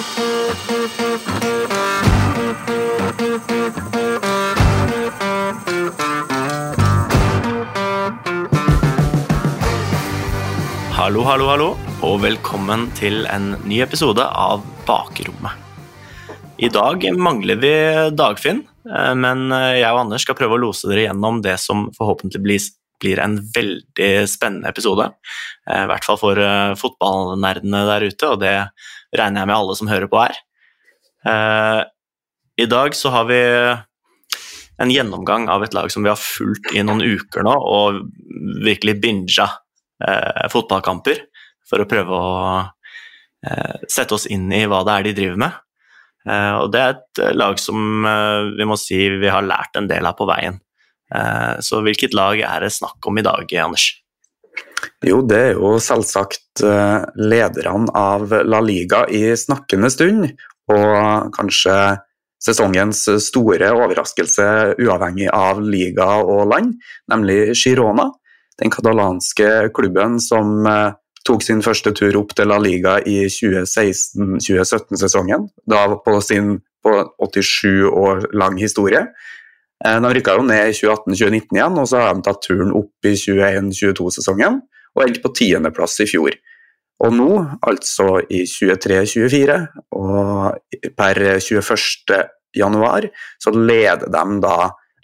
Hallo, hallo, hallo, og velkommen til en ny episode av Bakrommet. I dag mangler vi Dagfinn, eh, men jeg og Anders skal prøve å lose dere gjennom det som forhåpentligvis blir en veldig spennende episode. Eh, I hvert fall for eh, fotballnerdene der ute, og det regner jeg med alle som hører på her. I dag så har vi en gjennomgang av et lag som vi har fulgt i noen uker nå, og virkelig binga eh, fotballkamper for å prøve å eh, sette oss inn i hva det er de driver med. Eh, og det er et eh, lag som eh, vi må si vi har lært en del av på veien. Eh, så hvilket lag er det snakk om i dag, Anders? Jo, det er jo selvsagt lederne av La Liga i snakkende stund, og kanskje sesongens store overraskelse uavhengig av liga og land, nemlig Girona den katalanske klubben som eh, tok sin første tur opp til La Liga i 2016-2017-sesongen. Da på sin på 87 år lang historie. Eh, de rykka jo ned i 2018-2019 igjen, og så har de tatt turen opp i 2021-22-sesongen, og endte på tiendeplass i fjor. Og nå, altså i 23-24 og per 21. januar, så leder de da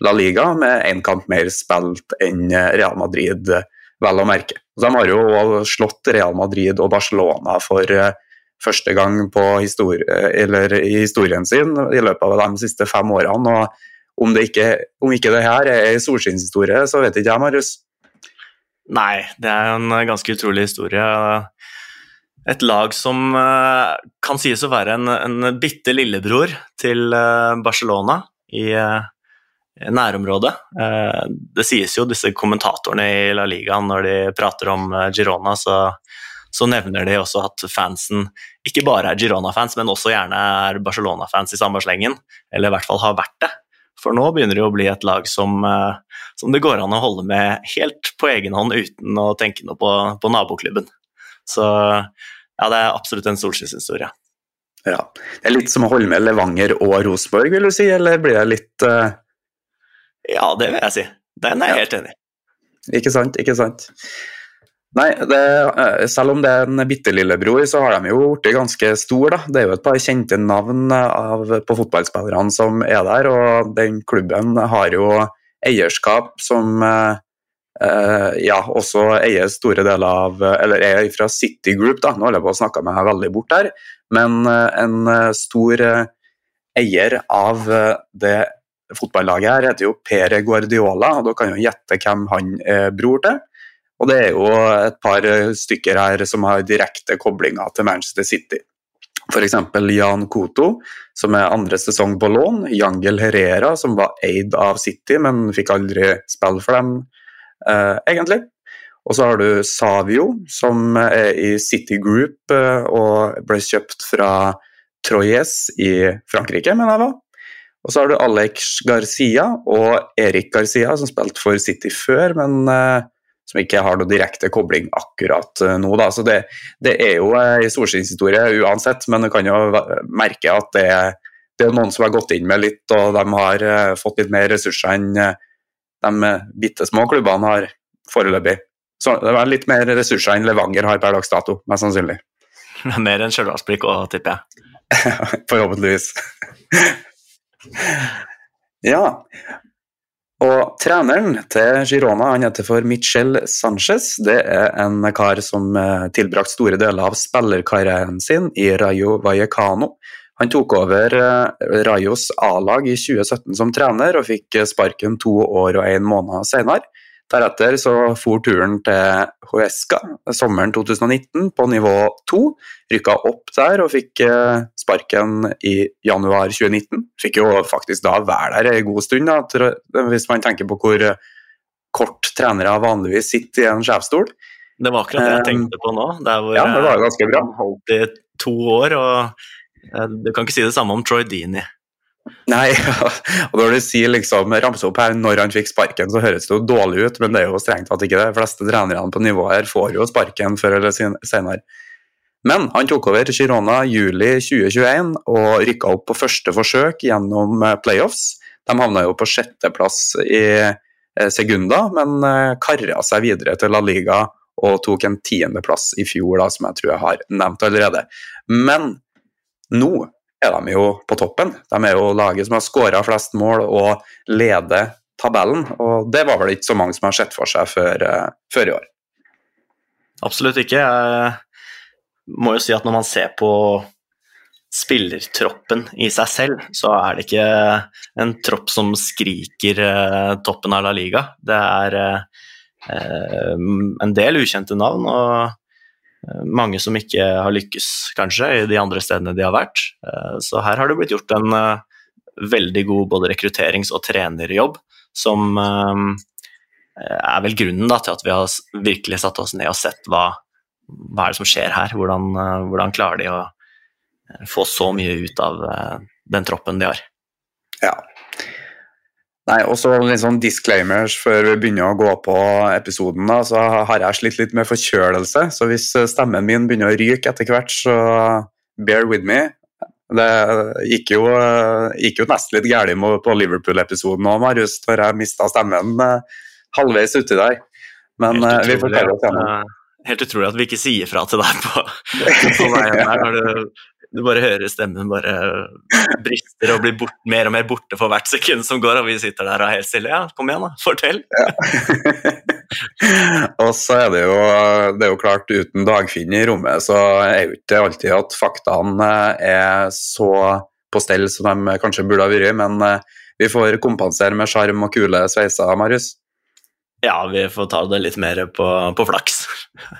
La Liga med én kamp mer spilt enn Real Madrid, vel å merke. De har jo slått Real Madrid og Barcelona for eh, første gang historie, i historien sin i løpet av de siste fem årene. og Om, det ikke, om ikke det her er en solskinnshistorie, så vet ikke jeg, Marius. Nei, det er en ganske utrolig historie. Et lag som eh, kan sies å være en, en bitte lillebror til eh, Barcelona i nærområdet. Eh, det sies jo disse kommentatorene i La Liga når de prater om eh, Girona, så, så nevner de også at fansen ikke bare er Girona-fans, men også gjerne er Barcelona-fans i samme slengen, eller i hvert fall har vært det. For nå begynner det å bli et lag som, eh, som det går an å holde med helt på egen hånd uten å tenke noe på, på naboklubben. Så ja, det er absolutt en solskinnshistorie. Ja. Det er litt som å holde med Levanger og Rosenborg, vil du si, eller blir det litt uh ja, det vil jeg si. Den er jeg ja. helt enig i. Ikke sant, ikke sant. Nei, det, eh, selv om det er en bitte lillebror, så har de jo blitt ganske stor. Da. Det er jo et par kjente navn av, på fotballspillerne som er der, og den klubben har jo eierskap som eh, eh ja, også eier store deler av Eller er fra City Group, da. Nå holder jeg på å snakke meg veldig bort der. Men eh, en stor eier av det fotballaget her heter jo Pere Guardiola, og dere kan jo gjette hvem han er bror til. Og det er jo et par stykker her som har direkte koblinger til Manchester City. F.eks. Jan Koto, som er andre sesong på lån. Jangel Herrera, som var eid av City, men fikk aldri spille for dem, eh, egentlig. Og så har du Savio, som er i City Group eh, og ble kjøpt fra Troyes i Frankrike, mener jeg var. Og så har du Alex Garcia og Erik Garcia, som spilte for City før, men uh, som ikke har noe direkte kobling akkurat uh, nå. Da. Så det, det, er jo en solskinnshistorie uansett, men du kan jo merke at det, det, er noen som har gått inn med litt, og de har uh, fått litt mer ressurser enn de bitte små klubbene har foreløpig. Så det er litt mer ressurser enn Levanger har per dags dato, mest sannsynlig. Mer enn Stjørdalsblikk òg, tipper jeg. Forhåpentligvis. ja. Og treneren til Girona han heter for Michel Sanchez. Det er en kar som eh, tilbrakte store deler av spillerkarrieren sin i Rayo Vallecano. Han tok over eh, Rayos A-lag i 2017 som trener, og fikk sparken to år og en måned senere. Deretter så for turen til Huesca sommeren 2019 på nivå 2. Rykka opp der og fikk eh, sparken i januar 2019. Fikk jo faktisk da være der en god stund, da, hvis man tenker på hvor kort trenere vanligvis sitter i en sjefsstol. Det var akkurat det jeg eh, tenkte på nå. Der hvor ja, det var ganske bra. holdt i to år. og eh, Du kan ikke si det samme om Troy Dini. Nei, og når du sier liksom, ramser opp her når han fikk sparken, så høres det jo dårlig ut, men det er jo strengt tatt ikke det. De fleste trenerne på nivået her får jo sparken før eller senere. Men han tok over Girona juli 2021 og rykka opp på første forsøk gjennom playoffs. De havna jo på sjetteplass i Segunda, men kara seg videre til La Liga og tok en tiendeplass i fjor, da, som jeg tror jeg har nevnt allerede. Men nå er de jo på toppen. De er jo laget som har skåra flest mål og leder tabellen. Og det var vel ikke så mange som har sett for seg før, uh, før i år. Absolutt ikke. Jeg må jo si at når man ser på spillertroppen i seg selv, så er det ikke en tropp som skriker uh, toppen av La Liga. Det er Eh, en del ukjente navn, og eh, mange som ikke har lykkes, kanskje, i de andre stedene de har vært. Eh, så her har det blitt gjort en veldig god både rekrutterings- og trenerjobb, som er vel grunnen da, til at vi har virkelig satt oss ned og sett hva, hva er det som skjer her. Hvordan, hvordan klarer de å få så mye ut av den troppen de har. Ja, Nei, og så litt sånn disclaimers før vi begynner å gå på episoden. da, så har jeg slitt litt med forkjølelse, så hvis stemmen min begynner å ryke etter hvert, så bear with me. Det gikk jo, gikk jo nesten litt galt på Liverpool-episoden òg, Marius, når jeg mista stemmen eh, halvveis uti der. Men eh, vi får klare oss gjennom. Helt utrolig at vi ikke sier fra til deg på, på veien her når du du bare hører stemmen bare brister og blir bort, mer og mer borte for hvert sekund som går, og vi sitter der og er helt stille. Ja, kom igjen, da. Fortell. Ja. og så er det jo, det er jo klart, uten Dagfinn i rommet, så er jo ikke alltid at faktaene er så på stell som de kanskje burde ha vært, men eh, vi får kompensere med sjarm og kule sveiser, Marius. Ja, vi får ta det litt mer på, på flaks.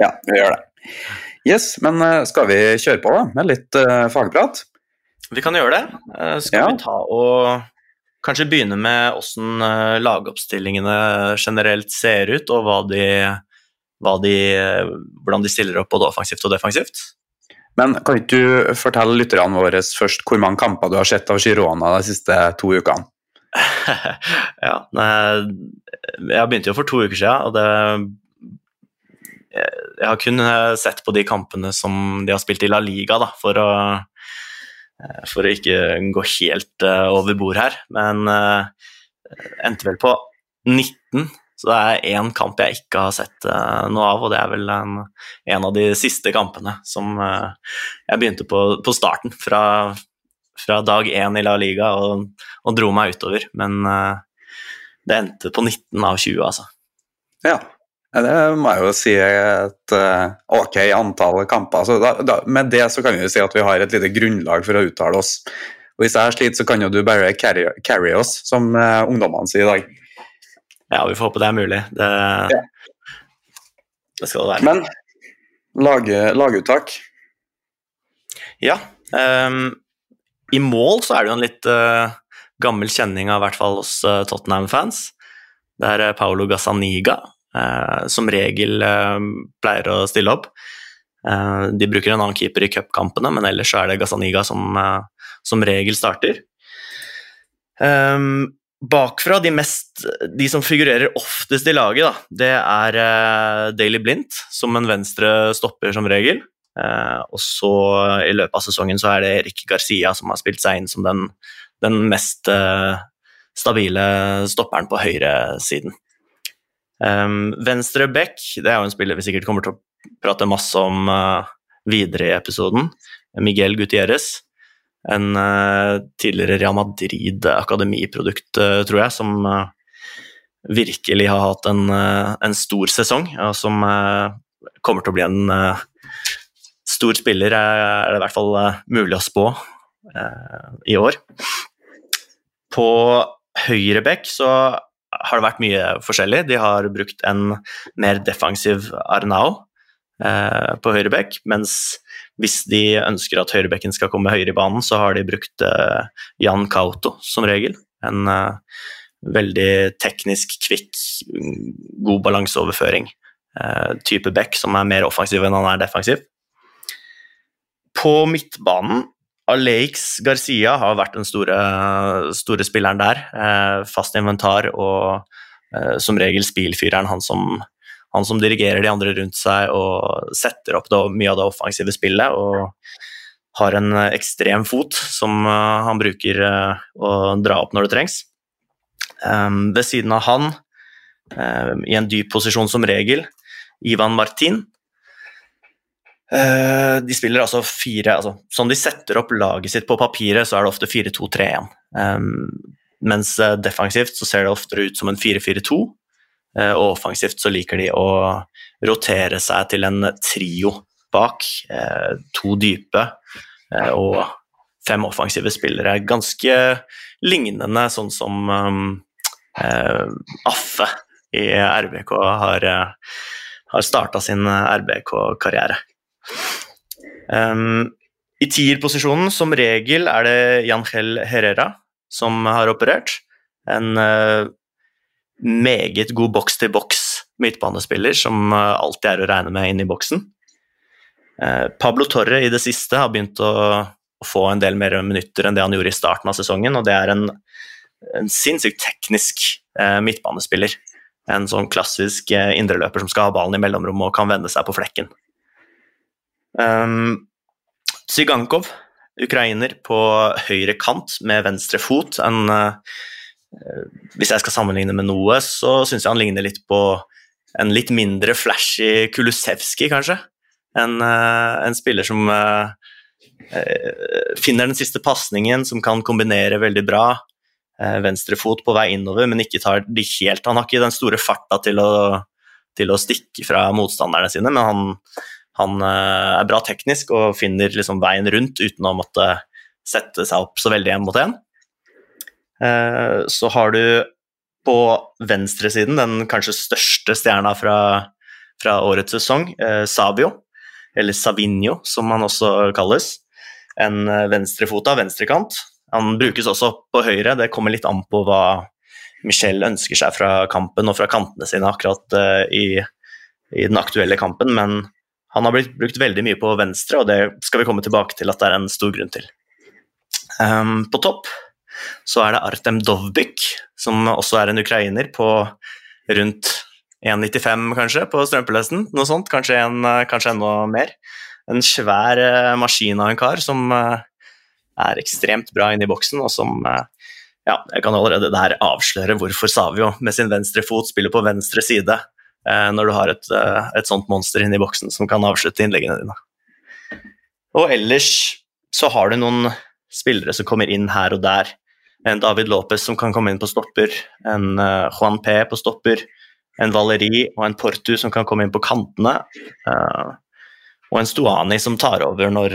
ja, vi gjør det. Yes, men eh, skal vi kjøre på da, med litt uh, fagprat? Vi kan gjøre det. Uh, skal ja. vi ta og kanskje begynne med åssen uh, lagoppstillingene generelt ser ut, og de, de, hvordan de stiller opp både offensivt og defensivt? Men kan ikke du fortelle lytterne våre først hvor mange kamper du har sett av Girona de siste to ukene? ja, jeg begynte jo for to uker siden, og det jeg har kun eh, sett på de kampene som de har spilt i La Liga, da, for å, eh, for å ikke gå helt uh, over bord her. Men endte vel på 19, så det er én kamp jeg ikke har sett noe av, og det er vel en, en av de siste kampene som jeg begynte på, på starten, fra, fra dag én i La Liga, og, og dro meg utover. Men det endte på 19 av 20, altså. Ja. Det må jeg jo si et uh, ok antall kamper. Så da, da, med det så kan vi jo si at vi har et lite grunnlag for å uttale oss. Og Hvis jeg sliter, så kan jo du bare carry, carry oss, som uh, ungdommene sier i dag. Ja, vi får håpe det er mulig. Det, ja. det skal det være. Men lage, laguttak? Ja. Um, I mål så er det jo en litt uh, gammel kjenning av hvert fall hos Tottenham-fans. Det er Paolo Gazzaniga Eh, som regel eh, pleier å stille opp. Eh, de bruker en annen keeper i cupkampene, men ellers er det Gazaniga som, som regel starter. bakfra, de, mest, de som figurerer oftest i laget, da, det er uh, Daily Blindt som en venstre stopper som regel. Uh, og så i løpet av sesongen så er det Erik Garcia som har spilt seg inn som den, den mest uh, stabile stopperen på høyresiden. Um, venstre back, det er jo en spiller vi sikkert kommer til å prate masse om uh, videre i episoden. Miguel Gutierrez. En uh, tidligere Real Madrid-akademiprodukt, uh, tror jeg, som virkelig har hatt en, en, stor sesong, og som kommer til å bli en stor spiller, er det i hvert fall mulig å spå i år. På høyre back så har det vært mye forskjellig. De har brukt en mer defensiv Arnao eh, på høyrebekk, mens hvis de ønsker at høyrebekken skal komme høyere i banen, så har de brukt eh, Jan Kauto som regel. En eh, veldig teknisk, kvikk, god balanseoverføring. Eh, type back som er mer offensiv enn han er defensiv. På midtbanen Alex Garcia har vært den store, store spilleren der. Eh, fast inventar og eh, som regel spilfyreren, han som, han som dirigerer de andre rundt seg og setter opp det, mye av det offensive spillet. og har en ekstrem fot som han bruker å dra opp når det trengs. ved siden av han, i en dyp posisjon som regel, Ivan Martin. De spiller altså fire altså, Som de setter opp laget sitt på papiret, så er det ofte 4-2-3-1. Mens defensivt så ser det oftere ut som en 4-4-2, Uh, og offensivt så liker de å rotere seg til en trio bak. Eh, to dype eh, og fem offensive spillere. Ganske lignende sånn som um, Affe i RBK har, har starta sin RBK-karriere. Um, I tierposisjonen som regel er det Jangel Herrera som har operert. En uh, meget god boks-til-boks midtbanespiller som uh, alltid er å regne med inn i boksen. Eh, Pablo Torre i det siste har begynt å, få en del mer minutter enn det han gjorde i starten av sesongen, og det er en, en sinnssykt teknisk midtbanespiller. En sånn klassisk indreløper som skal ha ballen i mellomrommet og kan vende seg på flekken. Um, Zygankov, ukrainer på høyre kant med venstre fot. En uh, Eh, hvis jeg skal sammenligne med noe, så syns jeg han ligner litt på en litt mindre flashy Kulusevski, kanskje. En, uh, en spiller som uh, finner den siste pasningen, som kan kombinere veldig bra. Uh, Venstrefot på vei innover, men ikke tar de helt Han har ikke den store farta til å, til å stikke fra motstanderne sine, men han, han uh, er bra teknisk og finner liksom veien rundt uten å måtte sette seg opp så veldig én mot én. Eh, så har du på venstresiden den kanskje største stjerna fra, fra årets sesong, Sabio, Savio, eller Savinho som han også kalles. En eh, venstrefota venstrekant. Han brukes også på høyre, det kommer litt an på hva Michel ønsker seg fra kampen og fra kantene sine akkurat i, i den aktuelle kampen, men han har blitt brukt veldig mye på venstre, og det skal vi komme tilbake til at det er en stor grunn til. Um, på topp så er det Artem Dovbyk, som også er en ukrainer, på rundt 1,95 kanskje på strømpelesten. Noe sånt, kanskje, en, kanskje enda mer. En svær uh, maskin av en kar som uh, er ekstremt bra inne i boksen, og som uh, ja, jeg kan allerede der avsløre hvorfor Savio med sin venstre fot spiller på venstre side når du har et, et sånt monster inne i boksen som kan avslutte innleggene dine. Og ellers så har du noen spillere som kommer inn her og der en David Lopez som kan komme inn på stopper, en uh, Juan P på stopper, en Valeri og en Portu som kan komme inn på kantene. Og en Stuani som tar over når,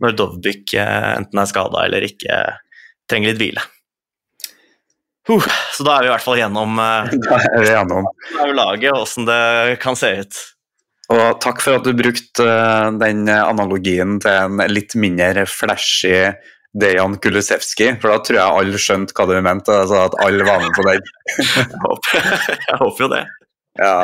når Dovbyk enten er skada eller ikke trenger litt hvile. Uh, så da er vi i hvert fall gjennom, uh, er vi gjennom. laget og åssen det kan se ut. Og takk for at du brukte den analogien til en litt mindre flashy Dejan Kulusevski, for da tror jeg alle skjønte hva du mente. Altså at alle var med på den. jeg, håper, jeg håper jo det. Ja.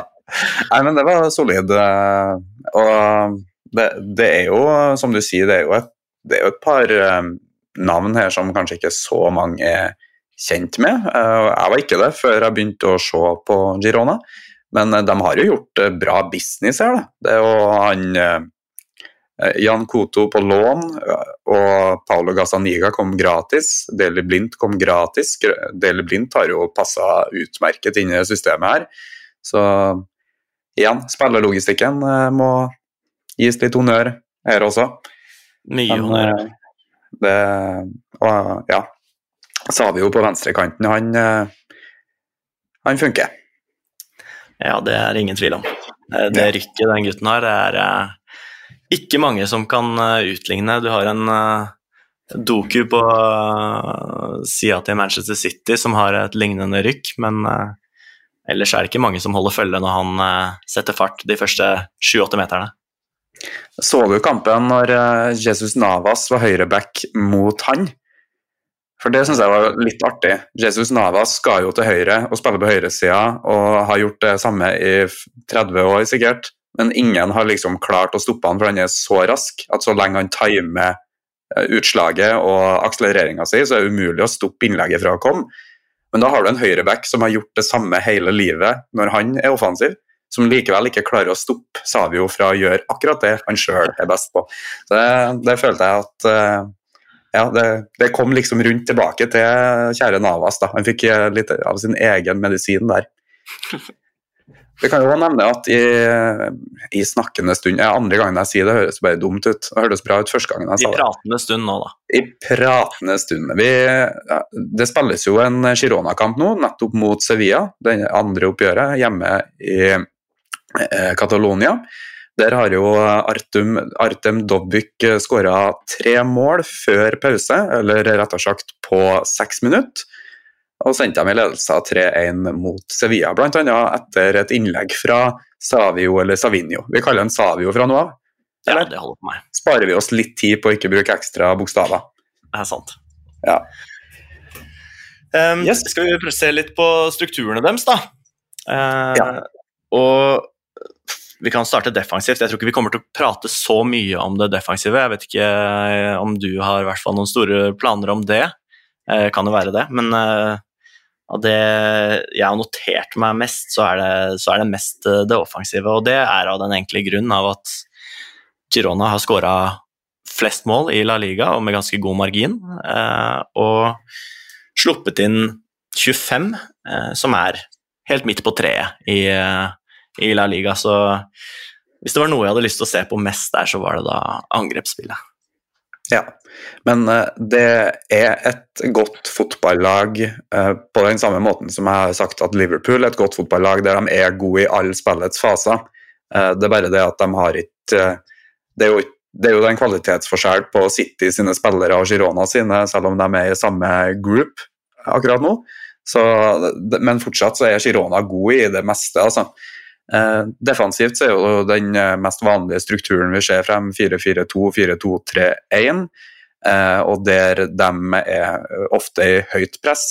Nei, men det var solid. Eh, og det, det, er jo, som du sier, det er jo et, det er jo et par um, navn her som kanskje ikke så mange er kjent med. Uh, jeg var ikke det før jeg begynte å se på Girona, men uh, de har jo gjort uh, bra business her. Da. Det er jo han Eh, Jan Koto på lån og Paolo Gazzaniga kom gratis. Deli Blindt kom gratis. Deli Blindt har jo passa utmerket inn i systemet her. Så igjen, spillerlogistikken eh, må gis litt honnør her også. Mye honnør. Eh, det Og ja, sa vi jo på venstrekanten, han, han funker. Ja, det er ingen tvil om. Det rykket den gutten har, det er ikke mange som kan eh, utligne. Du har en Doku på sida til Manchester City som har et lignende rykk, men ellers er det ikke mange som holder følge når han setter fart de første sju-åtte meterne. Så du kampen når Jesus Navas var høyreback mot han? For det syns jeg var litt artig. Jesus Navas skal jo til høyre og spiller på høyresida og har gjort det samme i 30 år sikkert men ingen har liksom klart å stoppe han, for han er så rask at så lenge han timer eh, utslaget og akselereringa si, så er det umulig å stoppe innlegget fra å komme. Men da har du en høyreback som har gjort det samme hele livet når han er offensiv. som likevel ikke klarer å stoppe Savio fra å gjøre akkurat det han sjøl er best på. Det, det følte jeg at ja, det, det, kom liksom rundt tilbake til kjære Navas. da. Han fikk litt av sin egen medisin der. Vi kan jo nevne at i, i snakkende stund ja, Andre gangen jeg sier det, høres bare dumt ut. Det hørtes bra ut første gangen jeg sa det. I pratende stund nå, da. I pratende stund. Vi, ja, det spilles jo en Girona-kamp nå, nettopp mot Sevilla. Det andre oppgjøret hjemme i eh, Catalonia. Der har jo Artem, Artem Dobbik skåra tre mål før pause, eller rettere sagt på seks minutter og sendte dem i ledelse av 3-1 mot Sevilla, bl.a. etter et innlegg fra Savio eller Savinio. Vi kaller han Savio fra nå av. Ja, det holder på meg. Sparer vi oss litt tid på å ikke bruke ekstra bokstaver. Det er sant. Ja. Um, yes. Skal vi se litt på strukturene deres, da? Uh, ja. Og vi kan starte defensivt. Jeg tror ikke vi kommer til å prate så mye om det defensive. Jeg vet ikke eh, om du har i hvert fall noen store planer om det. Eh, kan jo være det. Men eh, av det jeg har notert meg mest, så er, det, så er det mest eh, det offensive. Og det er av den enkle grunn av at Girona har skåra flest mål i La Liga, og med ganske god margin. Eh, og sluppet inn 25, eh, som er helt midt på treet i, i La Liga. Så hvis det var noe jeg hadde lyst til å se på mest der, så var det da angrepsspillet. Ja, men uh, det er et godt fotballag uh, på den samme måten som jeg har sagt at Liverpool er et godt fotballag der de er gode i alle spillets faser. Uh, det er bare det at de har ikke det, det, er jo den kvalitetsforskjell på City sine spillere og Girona sine, selv om de er i samme group akkurat nå. Så, men fortsatt så er Girona god i det meste, altså. Eh, defensivt så er jo den eh, mest vanlige strukturen vi ser frem 4-4-2, 4-2-3-1. Eh, og der de er ofte i høyt press.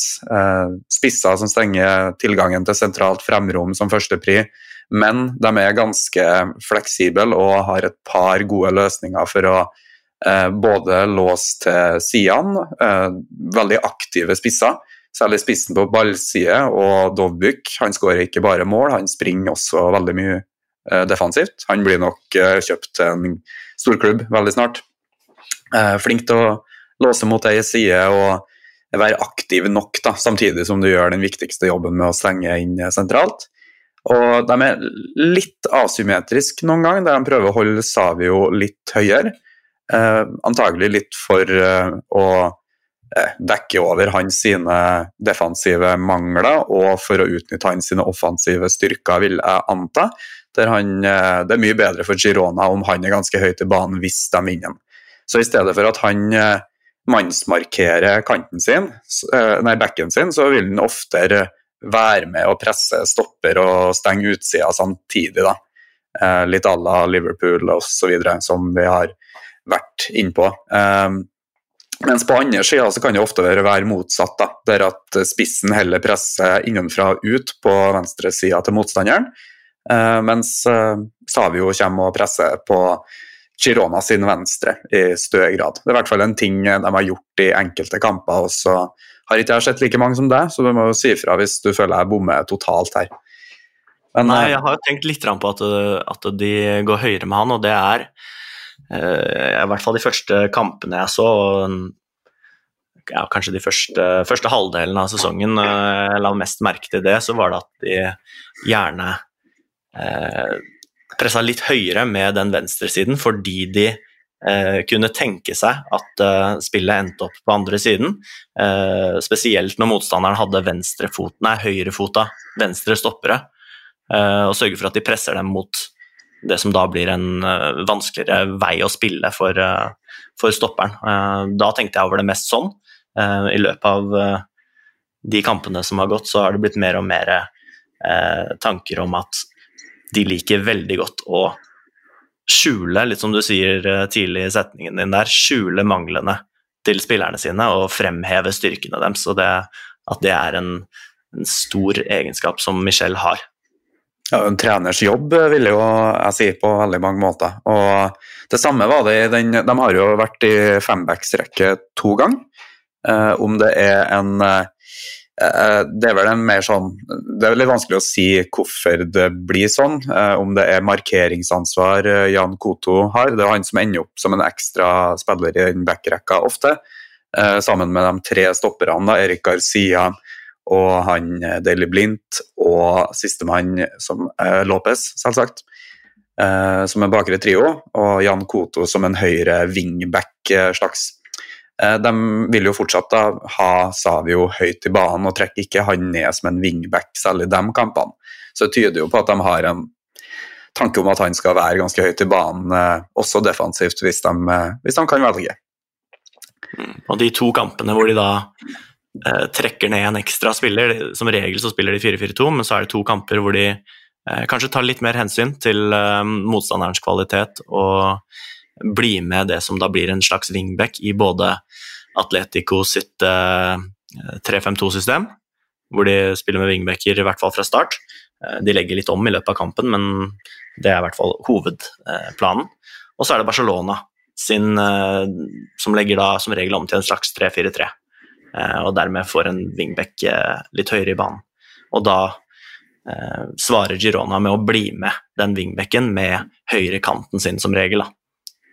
Spisser som stenger tilgangen til sentralt fremrom som førstepri. Men de er ganske fleksible og har et par gode løsninger for å både låse til sidene, veldig aktive spisser, særlig spissen på ballside, og Dovbyk han skårer ikke bare mål, han springer også veldig mye eh, defensivt. Han blir nok eh, kjøpt til en storklubb veldig snart. Eh, flink til å låse mot ei side og være aktiv nok, da, samtidig som du gjør den viktigste jobben med å stenge inn sentralt. Og de er litt asymmetriske noen ganger, der de prøver å holde Savio litt høyere. Eh, antagelig litt for eh, å dekke over hans sine defensive mangler og for å utnytte hans sine offensive styrker, vil jeg anta. Han, eh, det er mye bedre for Girona om han er ganske høyt i banen hvis de vinner. Så i stedet for at han eh, mannsmarkerer kanten sin, nei, bekken sin, så vil han oftere være med og presse stopper og stenge utsida samtidig. da. Litt à la Liverpool osv., som vi har vært innpå. Mens på andre sida kan det ofte være motsatt, da, der at spissen heller presser innenfra og ut på venstresida til motstanderen, uh, mens uh, Savio kommer og presser på Girona sin venstre i støe grad. Det er i hvert fall en ting de har gjort i enkelte kamper. og så har ikke jeg sett like mange som deg, så du må jo si ifra hvis du føler jeg bommer totalt her. Men, Nei, jeg har jo tenkt litt på at, at de går høyere med han, og det er Eh, I hvert fall de første kampene jeg så, ja, kanskje de første, første, halvdelen av sesongen, eh, jeg la mest merke til det, så var det at de gjerne eh, pressa litt høyere med den venstresiden fordi de eh, kunne tenke seg at eh, spillet endte opp på andre siden. Eh, spesielt når motstanderen hadde venstrefot, nei, høyrefota venstre stoppere, og sørge for at de presser dem mot det som da blir en uh, vanskeligere vei å spille for, uh, for stopperen. Uh, da tenkte jeg over det mest sånn. I løpet av de kampene som har gått, så har det blitt mer og mer tanker om at de liker veldig godt å skjule, litt som du sier tidlig i setningen din der, skjule manglene til spillerne sine og fremheve styrkene deres. Og det, at det er en, en stor egenskap som Michel har. Ja, en treners jobb, vil jo jeg si, på veldig mange måter. Og det samme var det i den De har jo vært i fembacksrekke to ganger. Eh, om det er en, eh, Eh, det er vel en mer sånn Det er litt vanskelig å si hvorfor det blir sånn. Eh, om det er markeringsansvar eh, Jan Koto har. Det er han som ender opp som en ekstra spiller i den backrekka ofte. Sammen med de tre stopperne, Erik Garcia og han Daily Blindt og sistemann som eh, Lopez, selvsagt. Som en bakre trio. Og Jan Koto som en høyre wingback slags Eh, de vil jo fortsatt da ha Savio høyt i banen og trekker ikke han ned som en wingback i de kampene. Så det tyder jo på at de har en tanke om at han skal være ganske høyt i banen, eh, også defensivt, hvis de, eh, hvis de kan velge. Mm. Og de to kampene hvor de da eh, trekker ned en ekstra spiller, som regel så spiller de 4-4-2, men så er det to kamper hvor de eh, kanskje tar litt mer hensyn til eh, motstanderens kvalitet og blir med det som da blir en slags wingback i både Atletico sitt eh, 3-5-2-system, hvor de spiller med wingbacker i hvert fall fra start. De legger litt om i løpet av kampen, men det er i hvert fall hovedplanen. Og så er det Barcelona sin, som legger da som regel om til en slags 3-4-3, eh, og dermed får en wingback eh, litt høyere i banen. Og da svarer Girona med å bli med den wingbacken med høyre kanten sin som regel.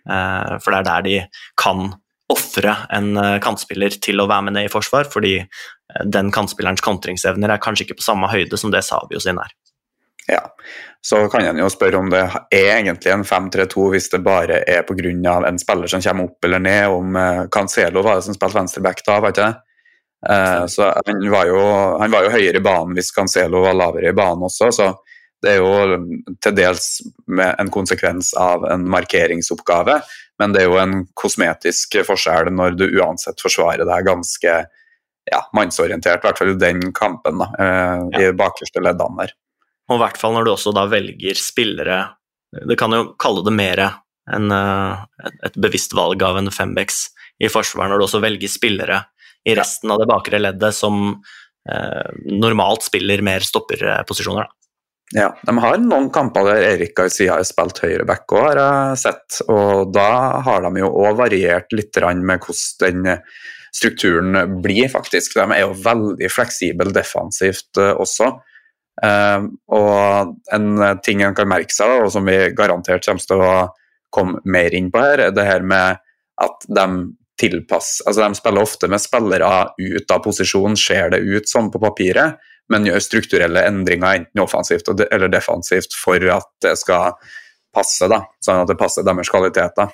Eh, for det er der de kan ofre en eh, kantspiller til å være med ned i forsvar, fordi eh, den kantspillerens kontringsevner er kanskje ikke på samme høyde som det Savio sin er. Ja, så kan en jo spørre om det er egentlig en 5-3-2 hvis det bare er pga. en spiller som kommer opp eller ned, om Cancelo var det som spilte venstreback da, var ikke det? Så han var, jo, han var jo høyere i banen hvis Cancelo var lavere i banen også, så det er jo til dels en konsekvens av en markeringsoppgave, men det er jo en kosmetisk forskjell når du uansett forsvarer deg ganske ja, mannsorientert, i hvert fall i den kampen, da, eh, ja. i bakerste leddene der. Og i hvert fall når du også da velger spillere Du kan jo kalle det mer enn eh, et bevisst valg av en fembecks i forsvar, når du også velger spillere i resten av det bakre leddet som eh, normalt spiller mer stopperposisjoner. Ja, De har noen kamper der Erik Garcia har spilt høyreback òg, har jeg sett. Og da har de jo òg variert litt med hvordan den strukturen blir, faktisk. De er jo veldig fleksible defensivt eh, også. Uh, og en ting en kan merke seg, og som vi garantert kommer til å komme mer inn på her, er det her med at de tilpasser Altså, de spiller ofte med spillere ut av posisjon, ser det ut som på papiret men gjør strukturelle endringer enten offensivt eller defensivt for at det skal passe, da, sånn at det passer deres kvaliteter.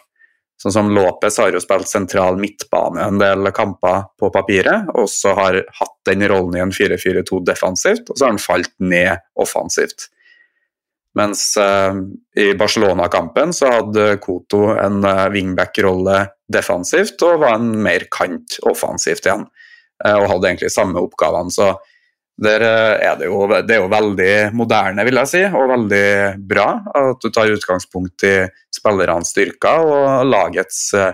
Sånn som Lopez har jo spilt sentral midtbane en del kamper på papiret, og så har hatt den rollen i en 4-4-2 defensivt, og så har han falt ned offensivt. Mens uh, i Barcelona-kampen så hadde Koto en uh, wingback-rolle defensivt og var en mer kant offensivt igjen. Uh, og hadde egentlig samme oppgavene. Så der eh, er det, jo, det er jo veldig moderne, vil jeg si, og veldig bra at du tar utgangspunkt i spillernes styrker og lagets uh,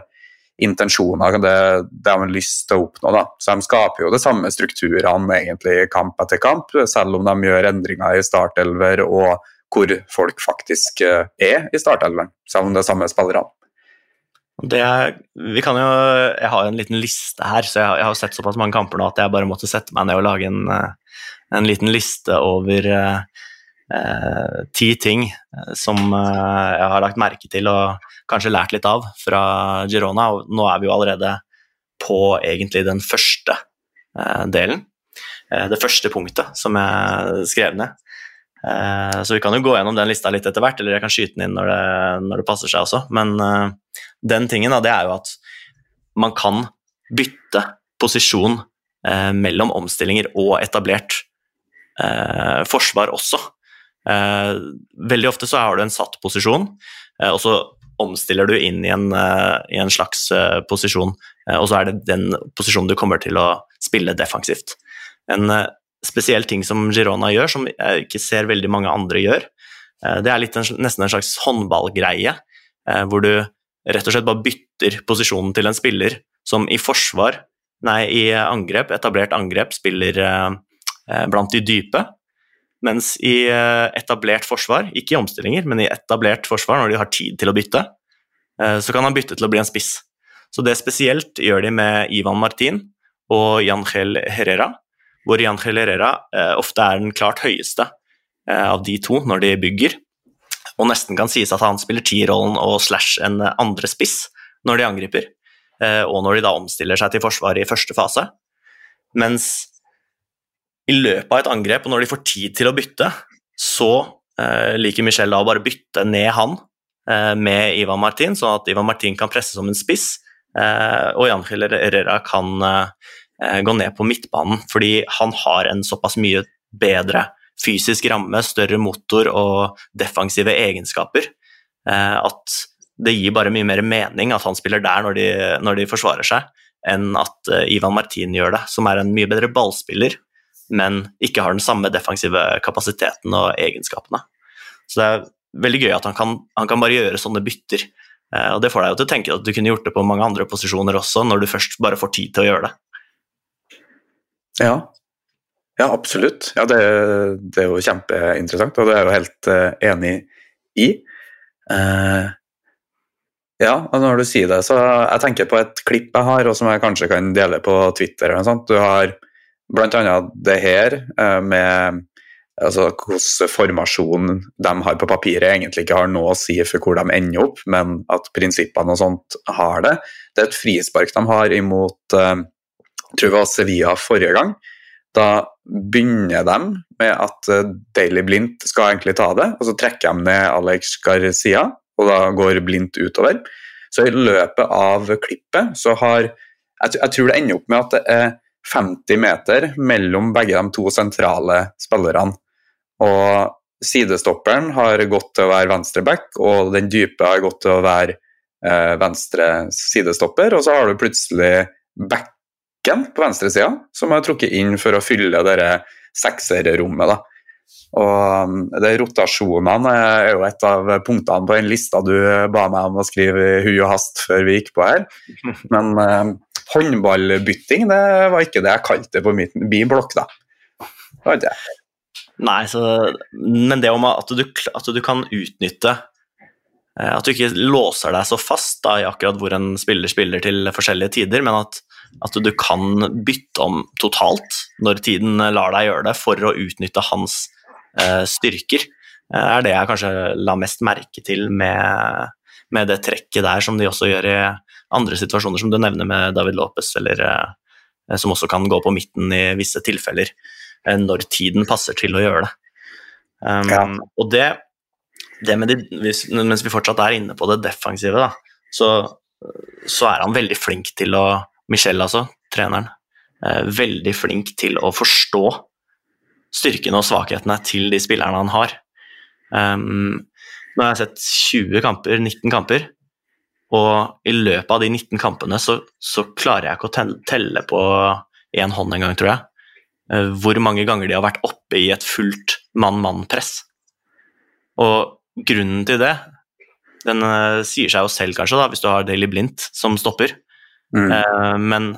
intensjoner, det, det de har lyst til å oppnå. Da. Så De skaper jo de samme strukturene egentlig kamp etter kamp, selv om de gjør endringer i startelver og hvor folk faktisk er i startelveren, selv om det er samme spillerne. Er, vi kan jo, jeg har en liten liste her, så jeg, jeg har sett såpass mange kamper nå at jeg bare måtte sette meg ned og lage en, eh, en liten liste over eh, eh, ti ting eh, som eh, jeg har lagt merke til og kanskje lært litt av fra Girona. Og nå er vi jo allerede på egentlig den første eh, delen. det første punktet som jeg skrev ned. Eh, så vi kan jo gå gjennom den lista litt etter hvert, eller jeg kan skyte den inn når det, når det passer seg også. Men uh, den tingen da, det er jo at man kan bytte posisjon uh, mellom omstillinger og etablert forsvar også. veldig ofte så har du en satt posisjon, og så omstiller du inn i en, i en slags posisjon, og så er det den posisjonen du kommer til å spille defensivt. En spesiell ting som Girona gjør, som jeg ikke ser veldig mange andre gjør. Eh, det er en, nesten en slags håndballgreie, eh, hvor du rett og slett bare bytter posisjonen til en spiller som i forsvar, nei, i angrep, etablert angrep, spiller eh, blant de dype. Mens i etablert forsvar, ikke i omstillinger, men i etablert forsvar, når de har tid til å bytte, så kan han bytte til å bli en spiss. Så det spesielt gjør de med Ivan Martin og Jan Gel Herrera, hvor Jan Herrera eh, ofte er den klart høyeste eh, av de to når de bygger, og nesten kan sies at han spiller T-rollen og slash en andre spiss når de angriper, eh, og når de da omstiller seg til forsvaret i første fase. Mens i løpet av et angrep, og når de får tid til å bytte, så eh, liker Michel da å bare bytte ned han eh, med Ivan Martin, sånn at Ivan Martin kan presse som en spiss, eh, og Jan Herrera kan eh, gå ned på midtbanen, fordi han har en såpass mye bedre fysisk ramme, større motor og defensive egenskaper eh, at det gir bare mye mer mening at han spiller der når de, når de forsvarer seg, enn at uh, Ivan Martin gjør det, som er en mye bedre ballspiller, men ikke har den samme defensive kapasiteten og egenskapene. Så det er veldig gøy at han kan, han kan bare gjøre sånne bytter. Og Det får deg jo til å tenke at du kunne gjort det på mange andre posisjoner også, når du først bare får tid til å gjøre det. Ja, ja absolutt. Ja, det, det, er jo kjempeinteressant, og det er jeg jo helt uh, enig i. Uh, ja, og når du sier det, så jeg tenker på et klipp jeg har, og som jeg kanskje kan dele på Twitter. eller noe sånt. Du har bl.a. det her eh, med altså, hvordan formasjonen de har på papiret, egentlig ikke har noe å si for hvor de ender opp, men at prinsippene og sånt har det. Det er et frispark de har imot uh, tror det var Sevilla forrige gang. Da begynner de med at uh, Daily Blindt skal egentlig ta det, og så trekker de ned Alex Garcia og da går blindt utover. Så i løpet av klippet så har jeg, tror det ender opp med at det er 50 meter mellom begge de to sentrale spillerne. Og sidestopperen har gått til å være venstreback, og den dype har gått til å være eh, venstre sidestopper. Og så har du plutselig backen på venstresida, som er trukket inn for å fylle det sekserrommet. Og um, det Rotasjonene er jo et av punktene på den lista du ba meg om å skrive i hui og hast før vi gikk på her. Men eh, håndballbytting det var ikke det jeg kalte det på min, biblokk, blokk, da. Det var ikke det. Nei, så, men det om at du, at du kan utnytte eh, At du ikke låser deg så fast da, i akkurat hvor en spiller spiller til forskjellige tider, men at, at du kan bytte om totalt når tiden lar deg gjøre det, for å utnytte hans Eh, styrker, eh, er det jeg kanskje la mest merke til med, med, det trekket der, som de også gjør i andre situasjoner, som du nevner med David Lopez, eller eh, som også kan gå på midten i visse tilfeller, når tiden passer til å gjøre det. Um, ja. Og det, det med de, hvis, Mens vi fortsatt er inne på det defensive, da, så, så er han veldig flink til å Michel, altså, treneren, veldig flink til å forstå styrkene og svakhetene til de spillerne han har. Um, nå har jeg sett 20 kamper, 19 kamper, og i løpet av de 19 kampene så, så klarer jeg ikke å telle, på én hånd engang, tror jeg, uh, hvor mange ganger de har vært oppe i et fullt mann-mann-press. Og grunnen til det, den uh, sier seg jo selv, kanskje, da, hvis du har Daily Blindt som stopper, mm. uh, men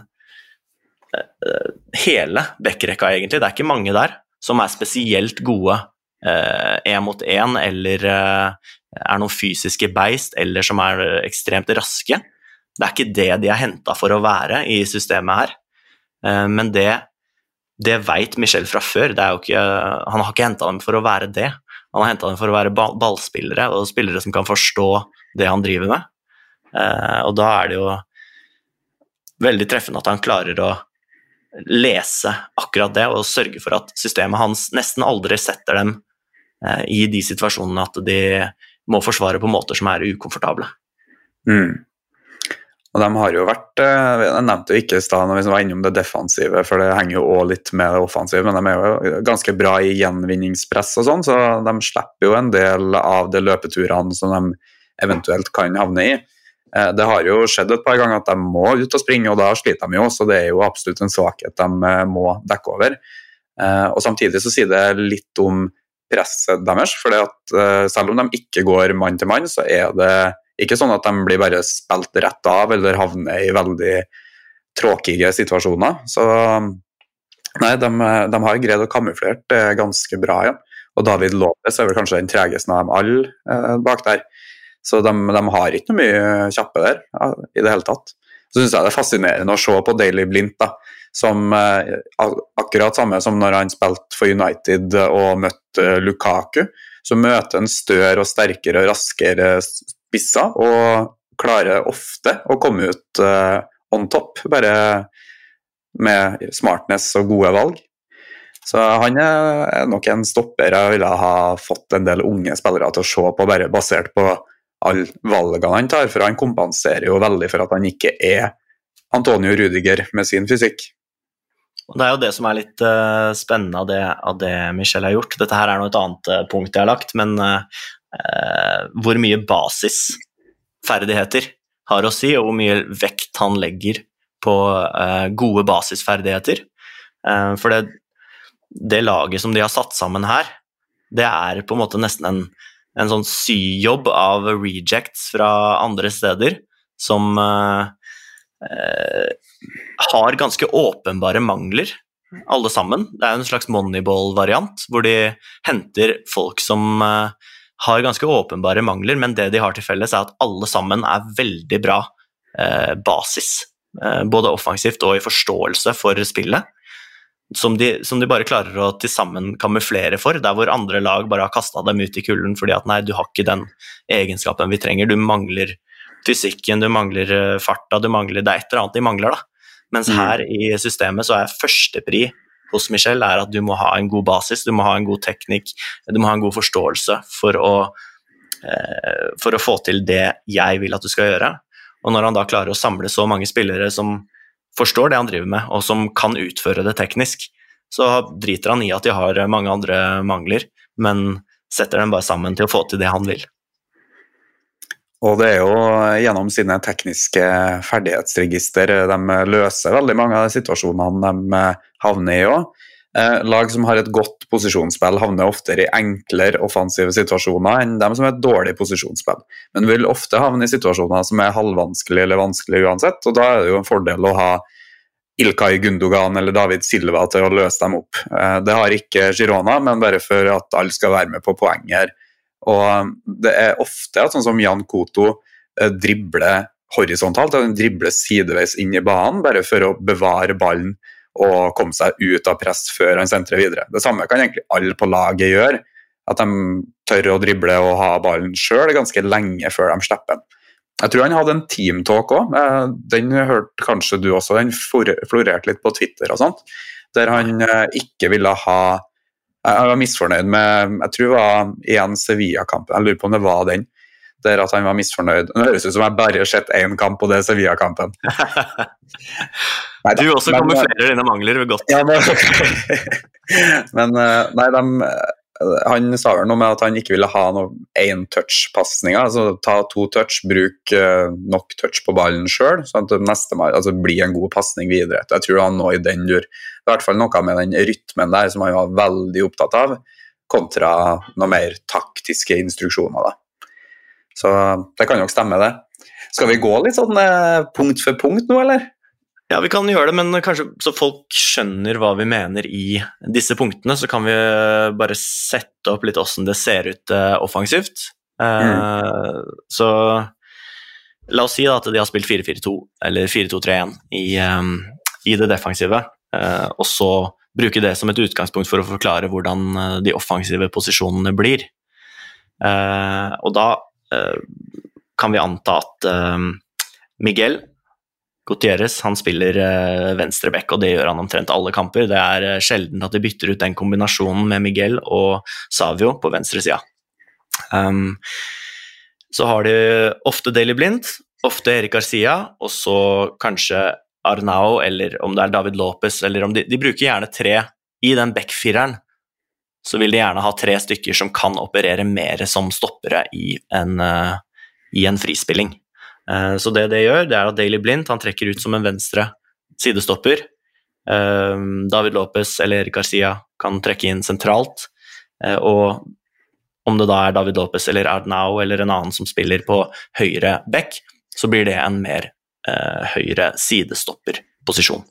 hele backrekka, egentlig, det er ikke mange der som er spesielt gode én eh, mot én, eller eh, er noen fysiske beist, eller som er ekstremt raske. Det er ikke det de er henta for å være i systemet her. Eh, men det, det veit Michel fra før. Ikke, han har ikke henta dem for å være det. Han har henta dem for å være ballspillere og spillere som kan forstå det han driver med. Og da er det jo veldig treffende at han klarer å lese akkurat det og sørge for at systemet hans nesten aldri setter dem eh, i de situasjonene at de må forsvare på måter som er ukomfortable. Mm. Og de har jo vært eh, Jeg nevnte jo ikke i stad når vi var innom det defensive, for det henger jo òg litt med det offensive, men de er jo ganske bra i gjenvinningspress og sånn, så de slipper jo en del av de løpeturene som de eventuelt kan havne i. Eh, det har jo skjedd et par ganger at de må ut og springe, og da sliter de jo. Så det er jo absolutt en svakhet de eh, må dekke over. Eh, og Samtidig så sier det litt om presset deres. for Selv om de ikke går mann til mann, så er det ikke sånn at de blir bare spilt rett av eller havner i veldig tråkige situasjoner. Så nei, de, de har greid å kamuflere det ganske bra. Ja. Og David Lopez er vel kanskje den tregeste av dem alle bak der. Så de, de har ikke noe mye kjappe der i det hele tatt. Så syns jeg det er fascinerende å se på Daily Blindt, da, som akkurat samme som når han spilte for United og møtte Lukaku. Så møter han større og sterkere og raskere spisser, og klarer ofte å komme ut on top, bare med smartness og gode valg. Så han er nok en stopper jeg ville ha fått en del unge spillere til å se på, bare basert på alle valgene han tar. For han kompenserer jo veldig for at han ikke er Antonio Rudiger med sin fysikk. Det er jo det som er litt uh, spennende av det, av det, Michel har gjort. Dette her er nå et annet uh, punkt jeg har lagt, men uh, hvor mye basisferdigheter har å si, og hvor mye vekt han legger på gode basisferdigheter. for det, det laget som de har satt sammen her, det er på en måte nesten en, en sånn syjobb av rejects fra andre steder som uh, uh, har ganske åpenbare mangler, alle sammen. Det er en slags moneyball-variant, hvor de henter folk som uh, har ganske åpenbare mangler, men det de har til felles, er at alle sammen er veldig bra basis. både offensivt og i forståelse for spillet som de, som de, bare klarer å til sammen kamuflere for, der hvor andre lag bare har kasta dem ut i kulden fordi at nei, du har ikke den egenskapen vi trenger, du mangler fysikken, du mangler eh, farta, du mangler Det er et eller annet de mangler, da. Mens mm. her i systemet så er førstepri hos Michel er at du må ha en god basis, du må ha en god teknikk, du må ha en god forståelse for å, eh, for å få til det jeg vil at du skal gjøre. Og når han da klarer å samle så mange spillere som forstår det han driver med, og som kan utføre det teknisk, så driter han i at de har mange andre mangler, men setter dem bare sammen til å få til det han vil. Og det er jo gjennom sine tekniske ferdighetsregister de løser veldig mange av de situasjonene de havner i òg. Eh, lag som har et godt posisjonsspill, havner oftere i enklere offensive situasjoner enn dem som har et dårlig posisjonsspill, men vil ofte havne i situasjoner som er halvvanskelig eller vanskelig uansett. og Da er det jo en fordel å ha Ilkay Gundogan eller David Silva til å løse dem opp. Eh, det har ikke Girona, men bare for at alle skal være med på poeng her. Og Det er ofte at sånn som Jan Koto eh, dribler horisontalt, han dribler sideveis inn i banen bare for å bevare ballen og komme seg ut av press før han sentrer videre. Det samme kan egentlig alle på laget gjøre. At de tør å drible og ha ballen sjøl ganske lenge før de slipper den. Jeg tror han hadde en teamtalk òg. Eh, den hørte kanskje du også. Den florerte litt på Twitter og sånt. Der han eh, ikke ville ha Jeg var misfornøyd med Jeg tror det var én Sevilla-kamp. Jeg lurer på om det var den. Der at han var misfornøyd. Det høres ut som jeg bare har sett én kamp, og det er Sevilla-kampen. du også kamuflerer dine mangler godt. Ja, men, men eh, nei, de, han sa vel noe med at han ikke ville ha noen én touch-pasninger. Altså ta to touch, bruk nok touch på ballen sjøl, sånn at det neste altså, blir en god pasning videre. Jeg tror han nå i den dur. Det er i hvert fall noe med den rytmen der som han var veldig opptatt av, kontra noe mer taktiske instruksjoner. da. Så det kan nok stemme, det. Skal vi gå litt sånn eh, punkt for punkt nå, eller? Ja, vi kan gjøre det, men kanskje så folk skjønner hva vi mener i disse punktene, så kan vi bare sette opp litt åssen det ser ut uh, offensivt. Uh, mm. Så la oss si da, at de har spilt 4-4-2 eller 4-2-3-1 i, um, i, det defensive, uh, og så bruke det som et utgangspunkt for å forklare hvordan de offensive posisjonene blir. og da kan vi anta at Miguel Gutierrez han spiller uh, venstreback, og det gjør han omtrent alle kamper. Det er uh, sjelden at de bytter ut den kombinasjonen med Miguel og Savio på venstresida. Um, så har de ofte Daily Blind, ofte Erik Garcia, og så kanskje Arnao, eller om det er David Lopez, eller om de, de bruker gjerne tre i den backfireren. Så vil de gjerne ha tre stykker som kan operere mer som stoppere i en, uh, i en frispilling. Eh, så det det gjør, det er at Daily Blind han trekker ut som en venstre sidestopper. Eh, David Lopez eller Garcia kan trekke inn sentralt. Eh, og om det da er David Lopez eller Ardnau eller en annen som spiller på høyre back, så blir det en mer høyre sidestopperposisjon.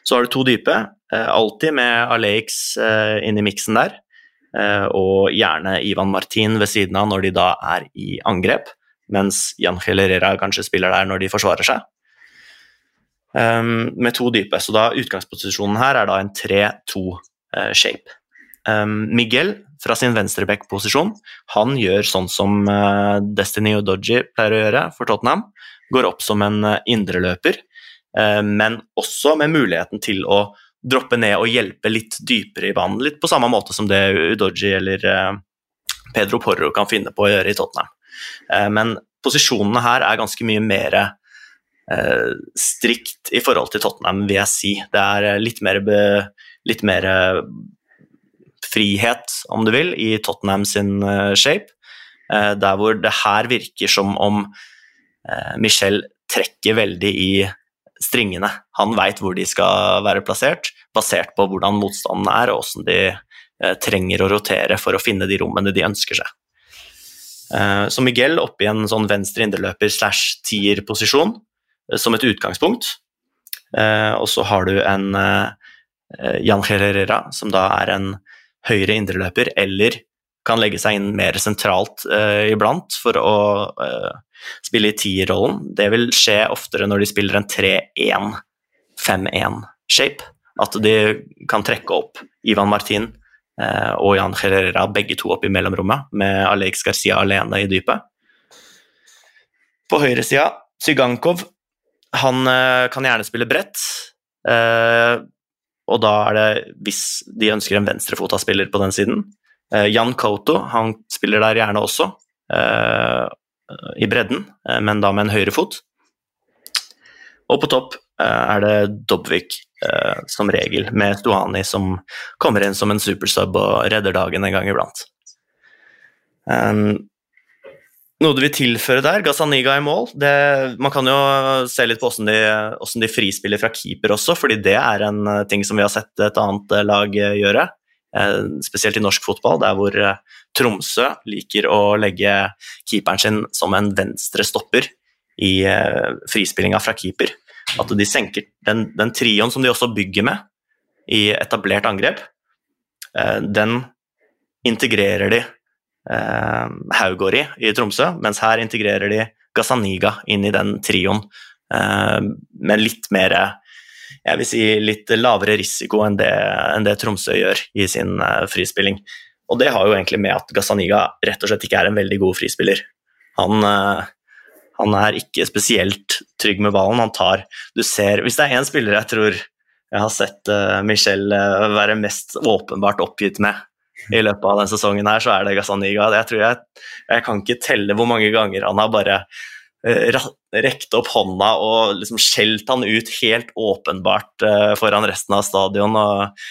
Så har du to dype, alltid med Alex inn i miksen der. Og gjerne Ivan Martin ved siden av når de da er i angrep mens Jan Herrera kanskje spiller der når de forsvarer seg. um, med to dype. Så da utgangsposisjonen her er da en 3-2-shape. Um, Miguel fra sin venstreback-posisjon han gjør sånn som uh, Destiny Odoji pleier å gjøre for Tottenham. Går opp som en uh, indreløper, uh, men også med muligheten til å droppe ned og hjelpe litt dypere i banen. Litt på samme måte som det Udoji eller Pedro Porro kan finne på å gjøre i Tottenham. Men posisjonene her er ganske mye mer eh, strikt i forhold til Tottenham, vil jeg si. Det er eh, litt mer, litt mer eh, frihet, om du vil, i Tottenham sin eh, shape. Eh, der hvor det her virker som om eh, Michel trekker veldig i stringene. Han veit hvor de skal være plassert, basert på hvordan motstanden er og hvordan de trenger å rotere for å finne de rommene de ønsker seg. Eh, så Miguel oppe i en sånn venstre indreløper slash tier-posisjon eh, som et utgangspunkt. Eh, og så har du en Jan Herrera, som da er en høyre indreløper, eller kan legge seg inn mer sentralt uh, iblant for å uh, spille i tierrollen. Det vil skje oftere når de spiller en 3-1-5-1-shape. At de kan trekke opp Ivan Martin og Jan Herrera, begge to opp i mellomrommet, med Alex Garcia alene i dypet. På høyresida, Zygankov. Han eh, kan gjerne spille bredt. Eh, og da er det, hvis de ønsker en venstrefota spiller på den siden Jan Koto han spiller der gjerne også, i bredden, men da med en høyrefot. Og på topp er det Dobvik eh, som regel, med Stuani som kommer inn som en supersub og redder dagen en gang iblant. Um, noe du vil tilføre der? Gazaniga i mål. Det, man kan jo se litt på hvordan de, hvordan de, frispiller fra keeper også, fordi det er en eh, ting som vi har sett et annet eh, lag gjøre. Spesielt i norsk fotball, der hvor Tromsø liker å legge keeperen sin som en venstre stopper i frispillinga fra keeper. At de senker den, den trioen som de også bygger med i etablert angrep, eh, den integrerer de eh, Haugård i i Tromsø, mens her integrerer de Gazaniga inn i den trioen eh, med litt mer jeg vil si litt lavere risiko enn det, enn det Tromsø gjør i sin eh, frispilling. Og det har jo egentlig med at Gazaniga rett og slett ikke er en veldig god frispiller. Han, uh, han er ikke spesielt trygg med ballen. Han tar Du ser Hvis det er én spiller jeg tror jeg har sett uh, Michel uh, være mest åpenbart oppgitt med i løpet av denne sesongen, her, så er det Gazaniga. Jeg tror jeg, jeg kan ikke telle hvor mange ganger han har bare uh, rekt opp hånda og liksom skjelt han ut helt åpenbart foran resten av stadion. og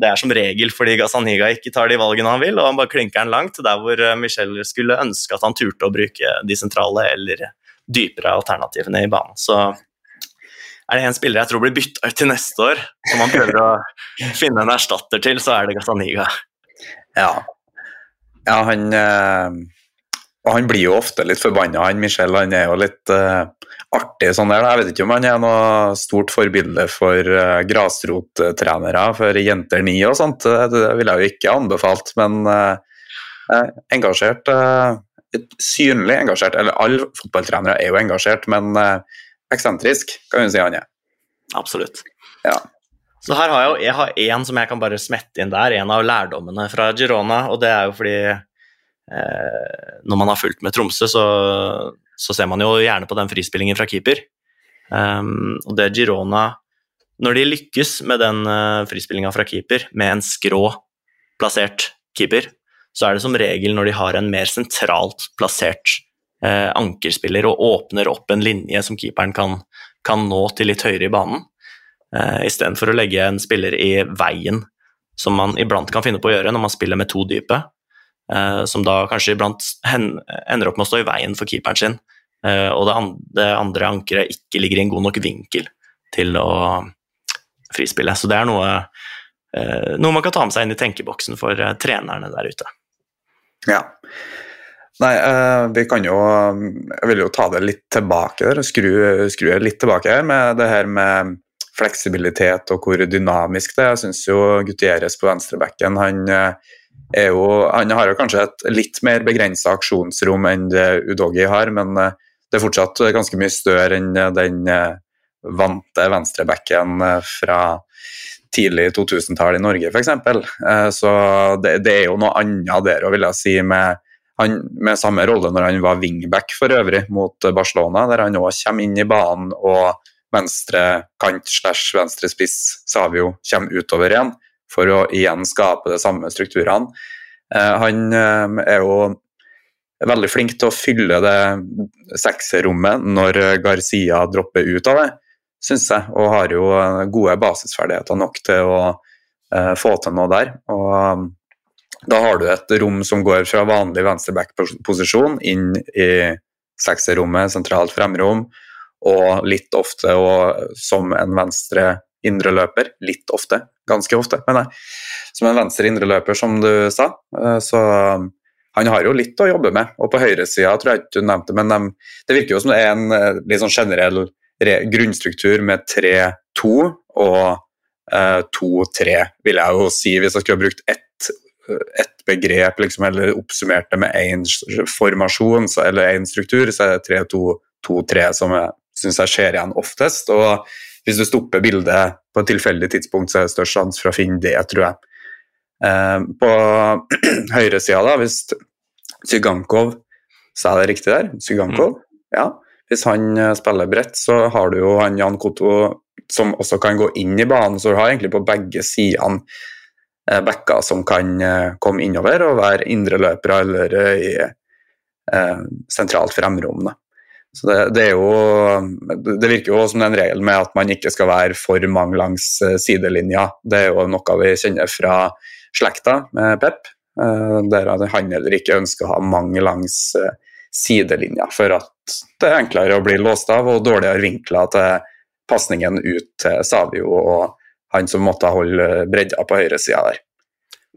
det er som regel fordi Gazaniga ikke tar de valgene han vil, og han bare klinker den langt, der hvor eh, Michel skulle ønske at han turte å bruke de sentrale eller dypere alternativene i banen. Så er det en spiller jeg tror blir bytta ut til neste år, som man prøver å finne en erstatter til, så er det Gazaniga. Ja. ja han øh, han blir jo ofte litt forbanna, han Michel. Han er jo litt øh, artig sånn der. Jeg vet ikke om han er noe stort forbilde for uh, grasrottrenere for jenter ni og sånt. Det ville jeg jo ikke anbefalt, men uh, engasjert uh, Synlig engasjert. Eller alle fotballtrenere er jo engasjert, men uh, eksentrisk kan vi si han er. Absolutt. Ja. Så her har jeg jo jeg har én som jeg kan bare smette inn der, en av lærdommene fra Girona, og det er jo fordi når man har fulgt med Tromsø, så så ser man jo gjerne på den frispillingen fra keeper. Um, og det Girona Når de lykkes med den uh, frispillinga fra keeper, med en skrå plassert keeper, så er det som regel når de har en mer sentralt plassert uh, ankerspiller og åpner opp en linje som keeperen kan, kan nå til litt høyere i banen, uh, istedenfor å legge en spiller i veien, som man iblant kan finne på å gjøre når man spiller med to dype. Som da kanskje iblant ender opp med å stå i veien for keeperen sin, og det, an andre ankeret ikke ligger i en god nok vinkel til å frispille. Så det er noe, uh, noe man kan ta med seg inn i tenkeboksen for trenerne der ute. Ja. Nei, vi kan jo Jeg vil jo ta det litt tilbake der, skru, skru litt tilbake her med det her med fleksibilitet og hvor dynamisk det er. Jeg syns jo Gutieres på venstrebekken han jo, han har jo kanskje et litt mer begrensa aksjonsrom enn det Udogi har, men eh, det er fortsatt ganske mye større enn eh, den, eh, vante venstrebacken fra tidlig 2000-tall i Norge, f.eks. Så det, det, er jo noe annet der vil jeg si, med, han, med samme rolle når han var wingback for øvrig mot Barcelona, der han òg kommer inn i banen og venstre kant slash venstre spiss Savio kommer utover igjen, for å igjen skape de samme strukturene. Han er jo veldig flink til å fylle det sekserrommet når Garcia dropper ut av det, syns jeg. Og har jo gode basisferdigheter nok til å uh, få til noe der. Og da har du et rom som går fra vanlig venstreback-posisjon inn i sekserrommet, sentralt fremrom, og litt ofte og som en venstre indreløper. Litt ofte, ganske ofte, mener jeg. Som en venstre indreløper, som du sa. Uh, så han har jo litt å jobbe med. Og på høyresida tror jeg ikke du nevnte, men de, det virker jo som det er en eh, litt sånn generell grunnstruktur med 3-2 og 2-3, eh, vil jeg jo si, hvis jeg skulle brukt ett et begrep, liksom, eller oppsummert det med én formasjon så, eller én struktur, så er det 3-2-2-3 som jeg syns jeg ser igjen oftest. Og hvis du stopper bildet på et tilfeldig tidspunkt, så er det størst sjanse for å finne det, tror jeg. Eh, på høyresida, da, hvis Zygankov Sa jeg det riktig der? Zygankov? Mm. Ja. Hvis han eh, spiller bredt, så har du jo han Jan Koto som også kan gå inn i banen, så du har egentlig på begge sidene eh, backer som kan komme innover og være indreløpere eller i eh, sentralt fremrom. Så det, det, er jo Det virker jo som en regel med at man ikke skal være for mange langs sidelinja. Det er jo noe vi kjenner fra slekta med Pep, eh, der han heller ikke ønsker å ha mange langs eh, sidelinja, for at det er enklere å bli låst av og dårligere vinkler til pasningen ut til Savio og han som måtte holde bredda på høyresida der.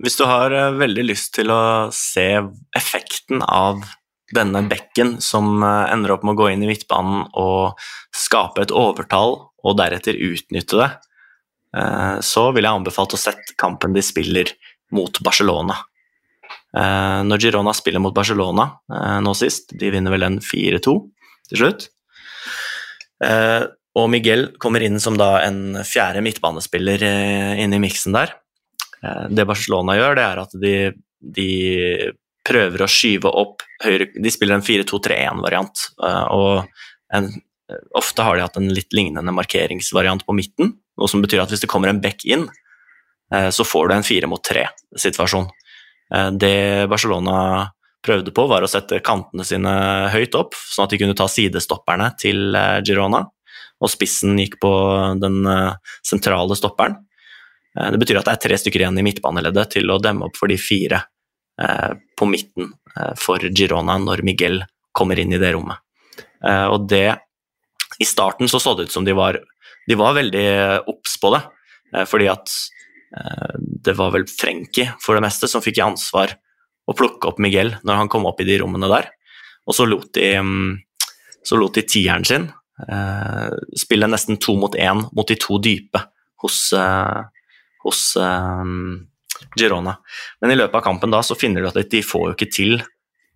Hvis du har eh, veldig lyst til å se effekten av denne bekken som ender opp med å gå inn i midtbanen og skape et overtall, og deretter utnytte det, Eh, så vil jeg anbefalt å sette kampen de spiller mot Barcelona. Eh, når Girona spiller mot Barcelona eh, nå sist, de vinner vel en 4-2 til slutt. Og Miguel kommer inn som da en fjerde midtbanespiller inne i miksen der. Det Barcelona gjør, det er at de, de prøver å skyve opp høyre De spiller en 4-2-3-1-variant, og en, ofte har de hatt en litt lignende markeringsvariant på midten, noe som betyr at hvis det kommer en back inn, eh, så får du en fire mot tre-situasjon. Eh, det Barcelona prøvde på, var å sette kantene sine høyt opp, sånn at de kunne ta sidestopperne til eh, Girona, og spissen gikk på den sentrale stopperen. Det betyr at det er tre stykker igjen i midtbaneleddet til å demme opp for de fire på midten for Girona når Miguel kommer inn i det rommet. Og det I starten så så det ut som de var de var veldig obs på det, eh, fordi at eh, det var vel Frenkie for det meste som fikk i ansvar å plukke opp Miguel når han kom opp i de rommene der. Og så lot de, mm, så lot de tieren sin eh, spille nesten to mot én mot de to dype hos, hos Girona. Men i løpet av kampen da så finner du at de får jo ikke til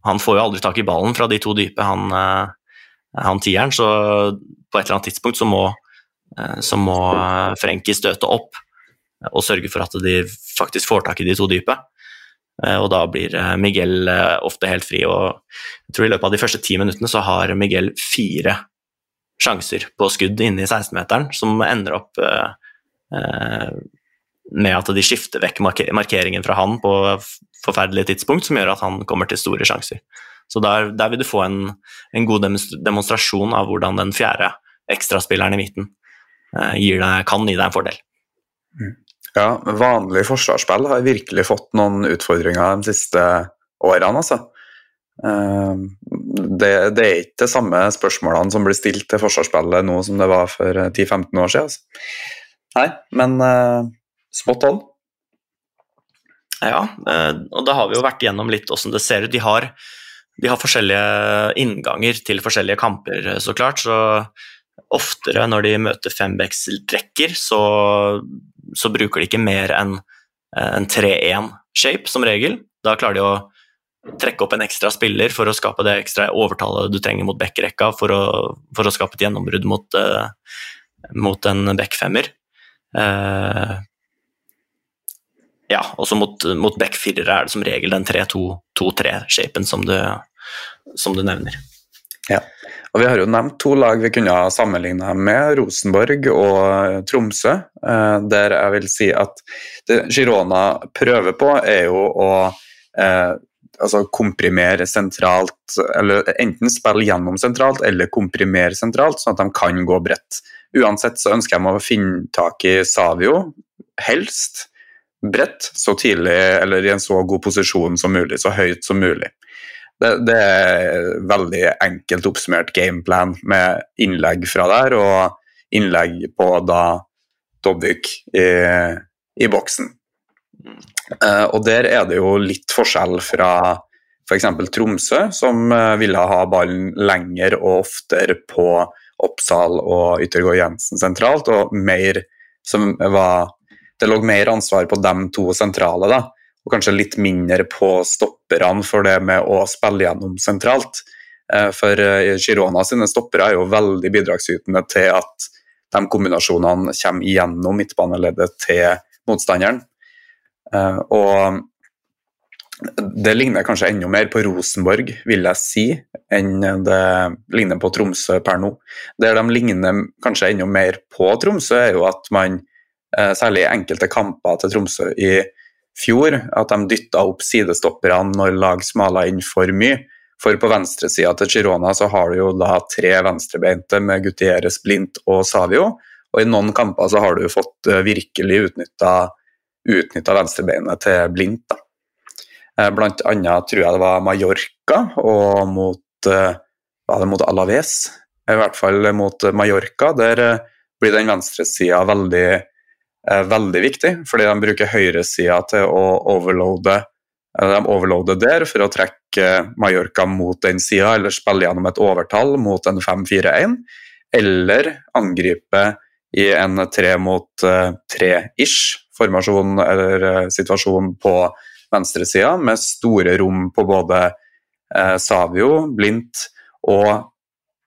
Han får jo aldri tak i ballen fra de to dype, han, han tieren, så på et eller annet tidspunkt så må Eh, så må eh, Frenkie støte opp og sørge for at de faktisk får tak i de to dype. Eh, og da blir Miguel ofte helt fri, og jeg tror i løpet av de første ti minuttene så har Miguel fire sjanser på skudd inne i 16-meteren, som ender opp med at de skifter vekk markeringen fra han på forferdelige tidspunkt, som gjør at han kommer til store sjanser. Så der, der vil du få en, en, god demonstrasjon av hvordan den fjerde ekstraspilleren i midten Eh, deg, kan gi deg en fordel. Mm. Ja, vanlig forsvarsspill har virkelig fått noen utfordringer de siste årene, altså. Eh, det, det, er ikke de samme spørsmålene som blir stilt til forsvarsspillet nå som det var for 10-15 år siden. Altså. Nei, men uh, spot on. Ja, og da har vi jo vært gjennom litt åssen det ser ut. De har, de har forskjellige innganger til forskjellige kamper, så klart. Så oftere når de møter fembacksrekker, så, så bruker de ikke mer enn eh, en 3-1-shape som regel. Da klarer de å trekke opp en ekstra spiller for å skape det ekstra overtallet du trenger mot backrekka for for å skape et gjennombrudd mot, uh, mot en backfemmer. Uh, ja, også mot, mot backfirere er det som regel den 3-2-2-3-shapen som, som, du nevner. Ja, og Vi har jo nevnt to lag vi kunne ha sammenligna med, Rosenborg og Tromsø. Eh, der jeg vil si at det Girona prøver på, er jo å eh, altså komprimere sentralt, eller enten spille gjennom sentralt eller komprimere sentralt, sånn at de kan gå bredt. Uansett så ønsker jeg å finne tak i Savio, helst bredt, så tidlig eller i en så god posisjon som mulig, så høyt som mulig. Det, det er veldig enkelt oppsummert gameplan med innlegg fra der og innlegg på da Dobbik i, i boksen. Uh, og der er det jo litt forskjell fra f.eks. For Tromsø, som uh, ville ha ballen lenger og oftere på Oppsal og Yttergård Jensen sentralt, og mer som var Det lå mer ansvar på de to sentrale, da, og kanskje litt mindre på stopperne for det med å spille gjennom sentralt. Uh, for Girona sine stoppere er jo veldig bidragsytende til at de kombinasjonene kommer gjennom midtbaneleddet til motstanderen. Eh, og det ligner kanskje enda mer på Rosenborg, vil jeg si, enn det ligner på Tromsø per nå. Der de ligner kanskje enda mer på Tromsø, er jo at man, eh, særlig i enkelte kamper til Tromsø i fjor, at de dytta opp sidestopperne når lag smala inn for mye. For på venstresida til Girona så har du jo da tre venstrebeinte med Gutieres, Blindt og Savio. Og i noen kamper så har du fått eh, virkelig utnytta venstrebeinet til Blindt. Da. Eh, blant annet tror jeg det var Mallorca og mot, eh, var det mot Alaves. I hvert fall mot Mallorca. Der blir den venstresida veldig, veldig viktig, fordi de bruker høyresida til å overloade de overloader der for å trekke Mallorca mot den sida, eller spille gjennom et overtall mot en 5-4-1, eller angripe i en tre mot tre-ish formasjon eller eh, situasjon på venstresida, med store rom på både eh, Savio, Blindt og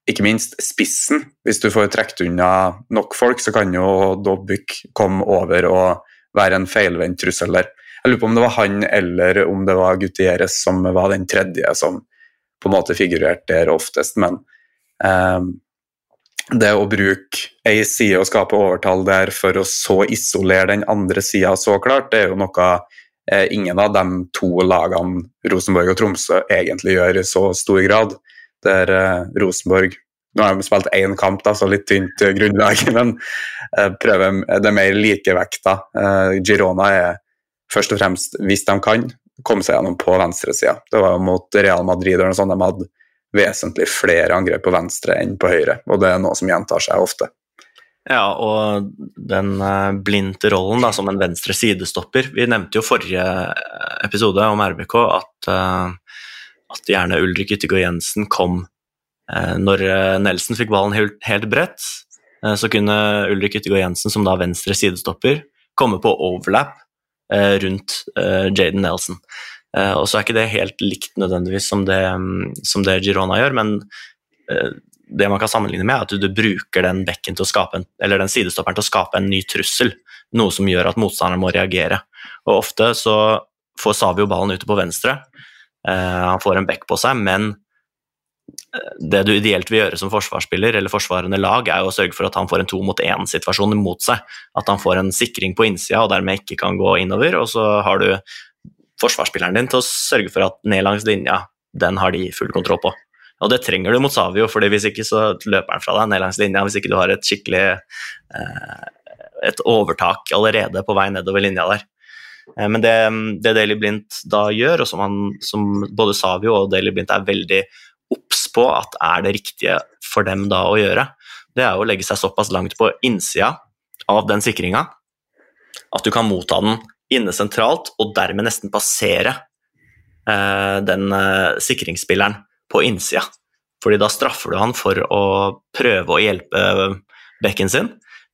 ikke minst spissen. Hvis du får trukket unna nok folk, så kan jo Dobbik komme over og være en feilvendt trussel der. Jeg lurer på om det var han eller om det var Gutieres som var den tredje som på en måte figurerte der oftest, men eh, det å bruke ei side og skape overtall der for å så isolere den andre sida så klart, det er jo noe eh, ingen av de to lagene, Rosenborg og Tromsø, egentlig gjør i så stor grad. Der eh, Rosenborg Nå har de spilt én kamp, da, så litt tynt grunnlag, men eh, prøver det mer likevekta. Eh, Girona er først og fremst, hvis de kan, komme seg gjennom på venstresida. Det var jo mot Real Madrid eller noe sånt de hadde vesentlig flere angrep på venstre enn på høyre, og det er noe som gjentar seg ofte. Ja, og den blinde rollen da, som en venstre sidestopper Vi nevnte jo forrige eh, episode om RBK at, at gjerne Ulrik Yttergård Jensen kom uh, når Nelson fikk ballen helt, bredt. så kunne Ulrik Yttergård Jensen, som da venstre sidestopper, komme på overlap rundt Jaden Nelson. Og så er ikke det helt likt nødvendigvis som det, som det Girona gjør, men det man kan sammenligne med, er at du, bruker den en, den sidestopperen til å skape en ny trussel, noe som gjør at motstanderen må reagere. Og ofte så får Savio ballen ute på venstre, han får en bekk på seg, men det du ideelt vil gjøre som forsvarsspiller eller forsvarende lag, er jo å sørge for at han får en to mot én-situasjon mot seg. At han får en sikring på innsida og dermed ikke kan gå innover. Og så har du forsvarsspilleren din til å sørge for at ned langs linja, den har de full kontroll på. Og det trenger du mot Savio, for hvis ikke så løper han fra deg ned langs linja. Hvis ikke du har et skikkelig eh, et overtak allerede på vei nedover linja der. Eh, men det, det Daily Blindt da gjør, og som, han, som både Savio og Daily Blindt er veldig obs på at er det riktige for dem da å gjøre, det er å legge seg såpass langt på innsida av den sikringa at du kan motta den inne sentralt, og dermed nesten passere eh, den eh, sikringsspilleren på innsida. Fordi da straffer du han for å prøve å hjelpe bekken sin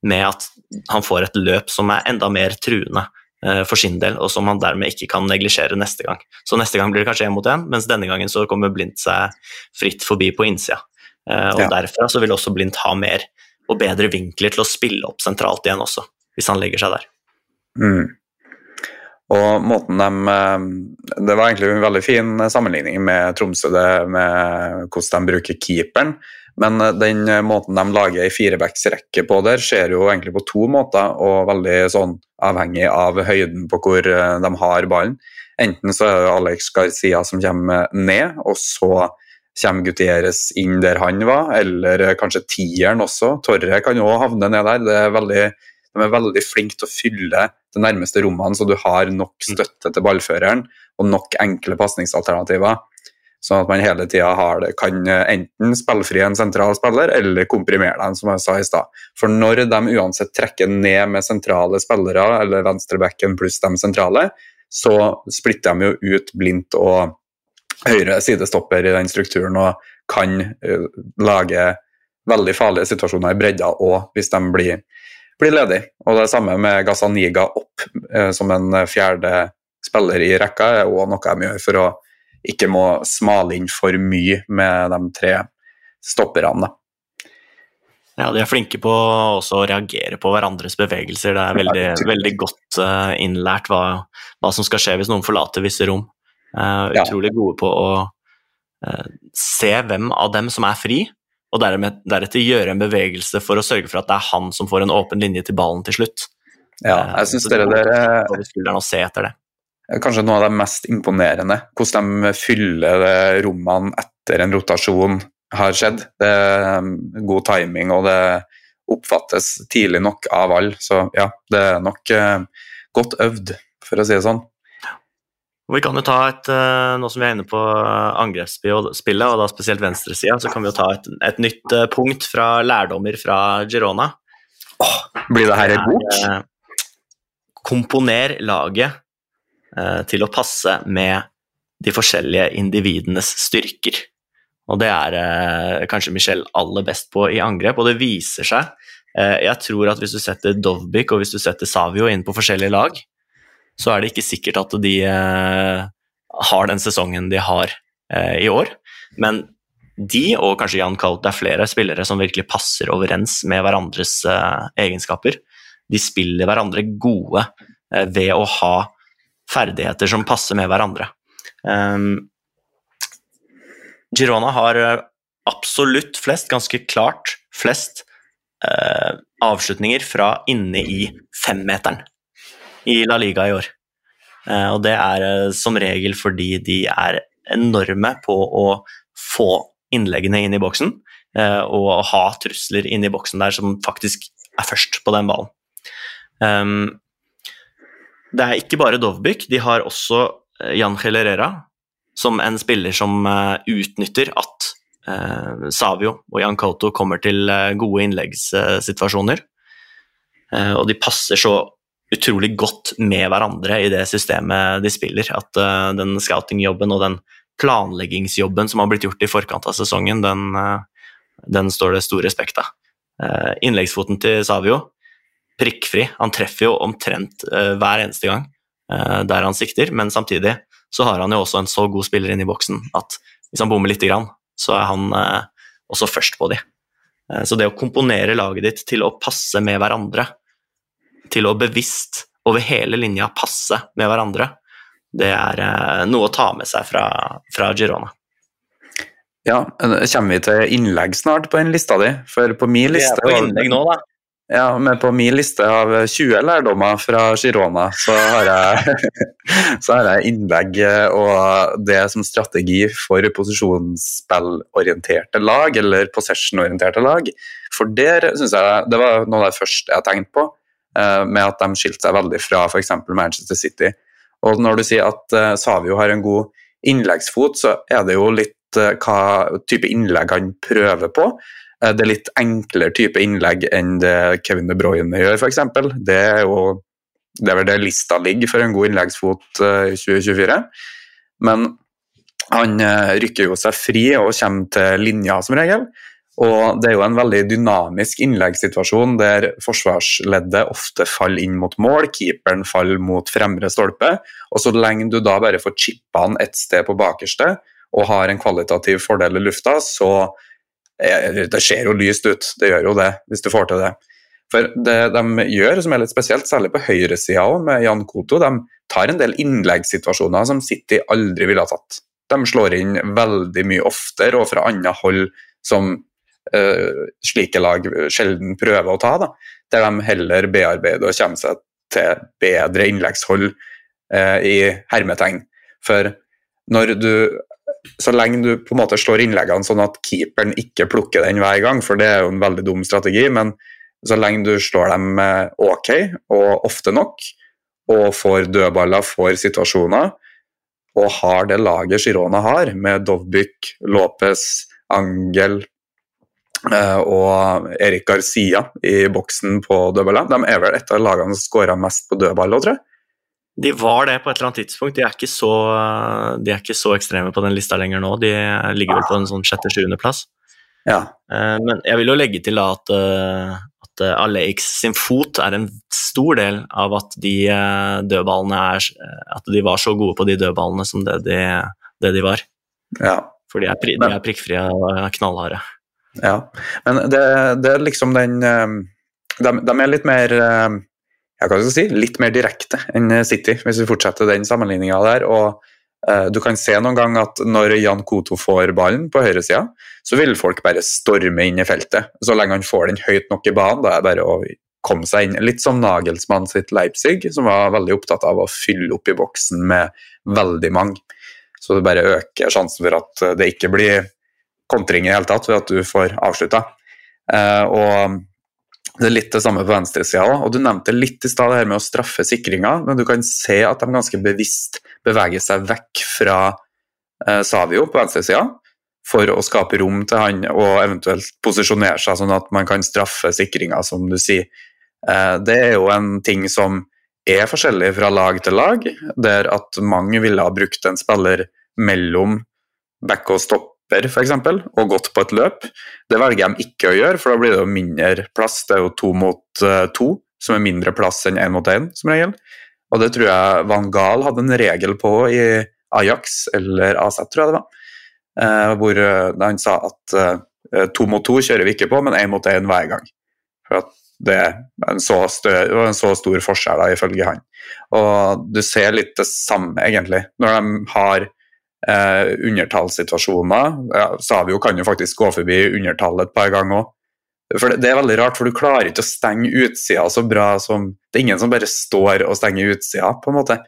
med at han får et løp som er enda mer truende eh, for sin del, og som han dermed ikke kan neglisjere neste gang. Så neste gang blir det kanskje én mot én, mens denne gangen så kommer Blindt seg fritt forbi på innsida. Eh, og ja. derfra så vil også Blindt ha mer og bedre vinkler til å spille opp sentralt igjen også, hvis han legger seg der. Mm. Og måten de eh, Det var egentlig en veldig fin sammenligning med Tromsø, det med hvordan de bruker keeperen. Men eh, den måten de lager ei firebacksrekke på der, skjer jo egentlig på to måter, og veldig sånn avhengig av høyden på hvor eh, de har ballen. Enten så er det Alex Garcia som kommer ned, og så kommer Gutieres inn der han var, eller kanskje tieren også. Torre kan òg havne ned der. Det er veldig de er veldig flinke til å fylle de nærmeste rommene, så du har nok mm. støtte til ballføreren og nok enkle pasningsalternativer. Sånn at man hele tida kan enten spillfri en sentral spiller, eller komprimere dem, som jeg sa i stad. For når de uansett trekker ned med sentrale spillere, eller venstrebacken pluss de sentrale, så splitter de jo ut blindt og høyre sidestopper i den strukturen og kan uh, lage veldig farlige situasjoner i bredda òg, hvis de blir blir ledig. Og det samme med Gazaniga opp eh, som en fjerde spiller i rekka, er òg noe de gjør for å ikke må smale inn for mye med de tre stopperne. Ja, de er flinke på også å reagere på hverandres bevegelser. Det er veldig, veldig godt uh, innlært hva, hva, som skal skje hvis noen forlater visse rom. Uh, utrolig gode på å uh, se hvem av dem som er fri, og deretter gjøre en bevegelse for å sørge for at det er han som får en åpen linje til ballen til slutt. Ja, jeg eh, syns dere der se etter det. Kanskje noe av det mest imponerende. Hvordan de fyller rommene etter en rotasjon har skjedd. Det er um, god timing, og det oppfattes tidlig nok av alle. Så ja, det er nok godt øvd, for å si det sånn. Vi kan jo ta et, eh, Nå som vi er inne på eh, angrepsspillet, og da spesielt venstresida, så kan vi jo ta et, et, nytt eh, punkt fra lærdommer fra Girona. Åh, blir det her et bok? Komponer laget til å passe med de forskjellige individenes styrker. Og det er kanskje Michelle aller best på i angrep, og det viser seg. jeg tror at hvis du setter Dovbik og hvis du setter Savio inn på forskjellige lag, så er det ikke sikkert at de eh, har den sesongen de har eh, i år. Men de, og kanskje Jan Kalt, det er flere spillere som virkelig passer overens med hverandres eh, egenskaper. De spiller hverandre gode eh, ved å ha ferdigheter som passer med hverandre. Um, Girona har eh, absolutt flest, ganske klart flest, uh, avslutninger fra inne i femmeteren i La Liga i år. Uh, og det er uh, som regel fordi de er enorme på å få innleggene inn i boksen og ha trusler inn i boksen der som faktisk er først på den ballen. Ehm, det er ikke bare Dovbyk, de har også Jan Herrera som en spiller som utnytter at Savio og Jan Couto kommer til gode innleggssituasjoner. Og de passer så utrolig godt med hverandre i det systemet de spiller. At eh, den scoutingjobben og den planleggingsjobben som har blitt gjort i forkant av sesongen, den, den står det stor respekt av. Innleggsfoten til Savio, prikkfri. Han treffer jo omtrent hver eneste gang der han sikter, men samtidig så har han jo også en så god spiller inne i boksen at hvis han bommer lite grann, så er han også først på de. Så det å komponere laget ditt til å passe med hverandre til å bevisst over hele linja passe med hverandre, det er eh, noe å ta med seg fra, fra Girona. Ja, kommer vi til innlegg snart på den lista di? For på min liste Vi er på innlegg nå, da. Ja, men på min liste av 20 lærdommer fra Girona, så har jeg, så har jeg innlegg og det som strategi for posisjonsspillorienterte lag, eller possession-orienterte lag. For der syns jeg det var noe av det første jeg tenkte på. Eh, med at de skilte seg veldig fra f.eks. Manchester City. Og når du sier at uh, Savio har en god innleggsfot, så er det jo litt hva type innlegg han prøver på. Uh, det er litt enklere type innlegg enn det Kevin De Bruyne gjør, f.eks. Det er jo det er vel det lista ligger for en god innleggsfot i 2024. Men han rykker jo seg fri og kommer til linja som regel. Og det er jo en veldig dynamisk innleggssituasjon der forsvarsleddet ofte faller inn mot mål, keeperen faller mot fremre stolpe. Og så lenge du da bare får chippa han ett sted på bakerste og har en kvalitativ fordel i lufta, så Det ser jo lyst ut, det gjør jo det, hvis du får til det. For det de gjør, som er litt spesielt, særlig på høyresida òg, med Jan Koto, de tar en del innleggssituasjoner som City aldri ville ha tatt. De slår inn veldig mye oftere og fra andre hold som uh, slike lag sjelden prøver å ta. Da. Der de heller bearbeider og kommer seg til bedre innleggshold uh, i hermetegn. For når du så lenge du på en måte slår innleggene sånn at keeperen ikke plukker den hver gang, for det er jo en veldig dum strategi, men så lenge du slår dem eh, ok og ofte nok, og får dødballer, får situasjoner, og har det laget Girona har, med Dovbyk, Lopez, Angel eh, og Erik Garcia i boksen på dødballer, de er vel et av lagene som skåra mest på dødballer, tror jeg. De var det på et eller annet tidspunkt. De er ikke så, de er ikke så ekstreme på den lista lenger nå. De ligger vel på en sånn sjette-sjuendeplass. Ja. Eh, men jeg vil jo legge til at, at eh, Alex sin fot er en stor del av at de eh, dødballene er At de var så gode på de dødballene som det de, det de var. Ja. For de er, de er prikkfrie og knallharde. Ja, men det, det, er liksom den de, de, er litt mer jeg si, litt mer direkte enn City, hvis vi fortsetter den sammenligninga der. og Eh, du kan se noen gang at når Jan Koto får ballen på høyresida, så vil folk bare storme inn i feltet. Så lenge han får den høyt nok i banen, da er det bare å komme seg inn. Litt som Nagelsmann sitt Leipzig, som var veldig opptatt av å fylle opp i boksen med veldig mange. Så det bare øker sjansen for at det ikke blir kontring i det hele tatt ved at du får avslutta. Eh, og det er litt det samme på venstresida òg. Du nevnte litt i stad det her med å straffe sikringa, men du kan se at de ganske bevisst beveger seg vekk fra eh, Savio på venstresida for å skape rom til han og eventuelt posisjonere seg sånn at man kan straffe sikringa, som du sier. Eh, det er jo en ting som er forskjellig fra lag til lag, der at mange ville ha brukt en spiller mellom back og stopp stopper, f.eks., og gått på et løp. Det velger de ikke å gjøre, for da blir det jo mindre plass. Det er jo to mot uh, to, som er mindre plass enn én mot én, som regel. Og det tror jeg Van Gaal hadde en regel på i Ajax, eller AZ, tror jeg det var, uh, hvor uh, han sa at to mot to kjører vi ikke på, men én mot én hver gang. For at det større, en så stor forskjell, da, ifølge han. Og du ser litt det samme, egentlig, når de har eh, undertallssituasjoner. Ja, Savio kan jo faktisk gå forbi undertall et par ganger òg. For det, det, er veldig rart, for du klarer ikke å stenge utsida så bra som Det er ingen som bare står og stenger utsida, på en måte.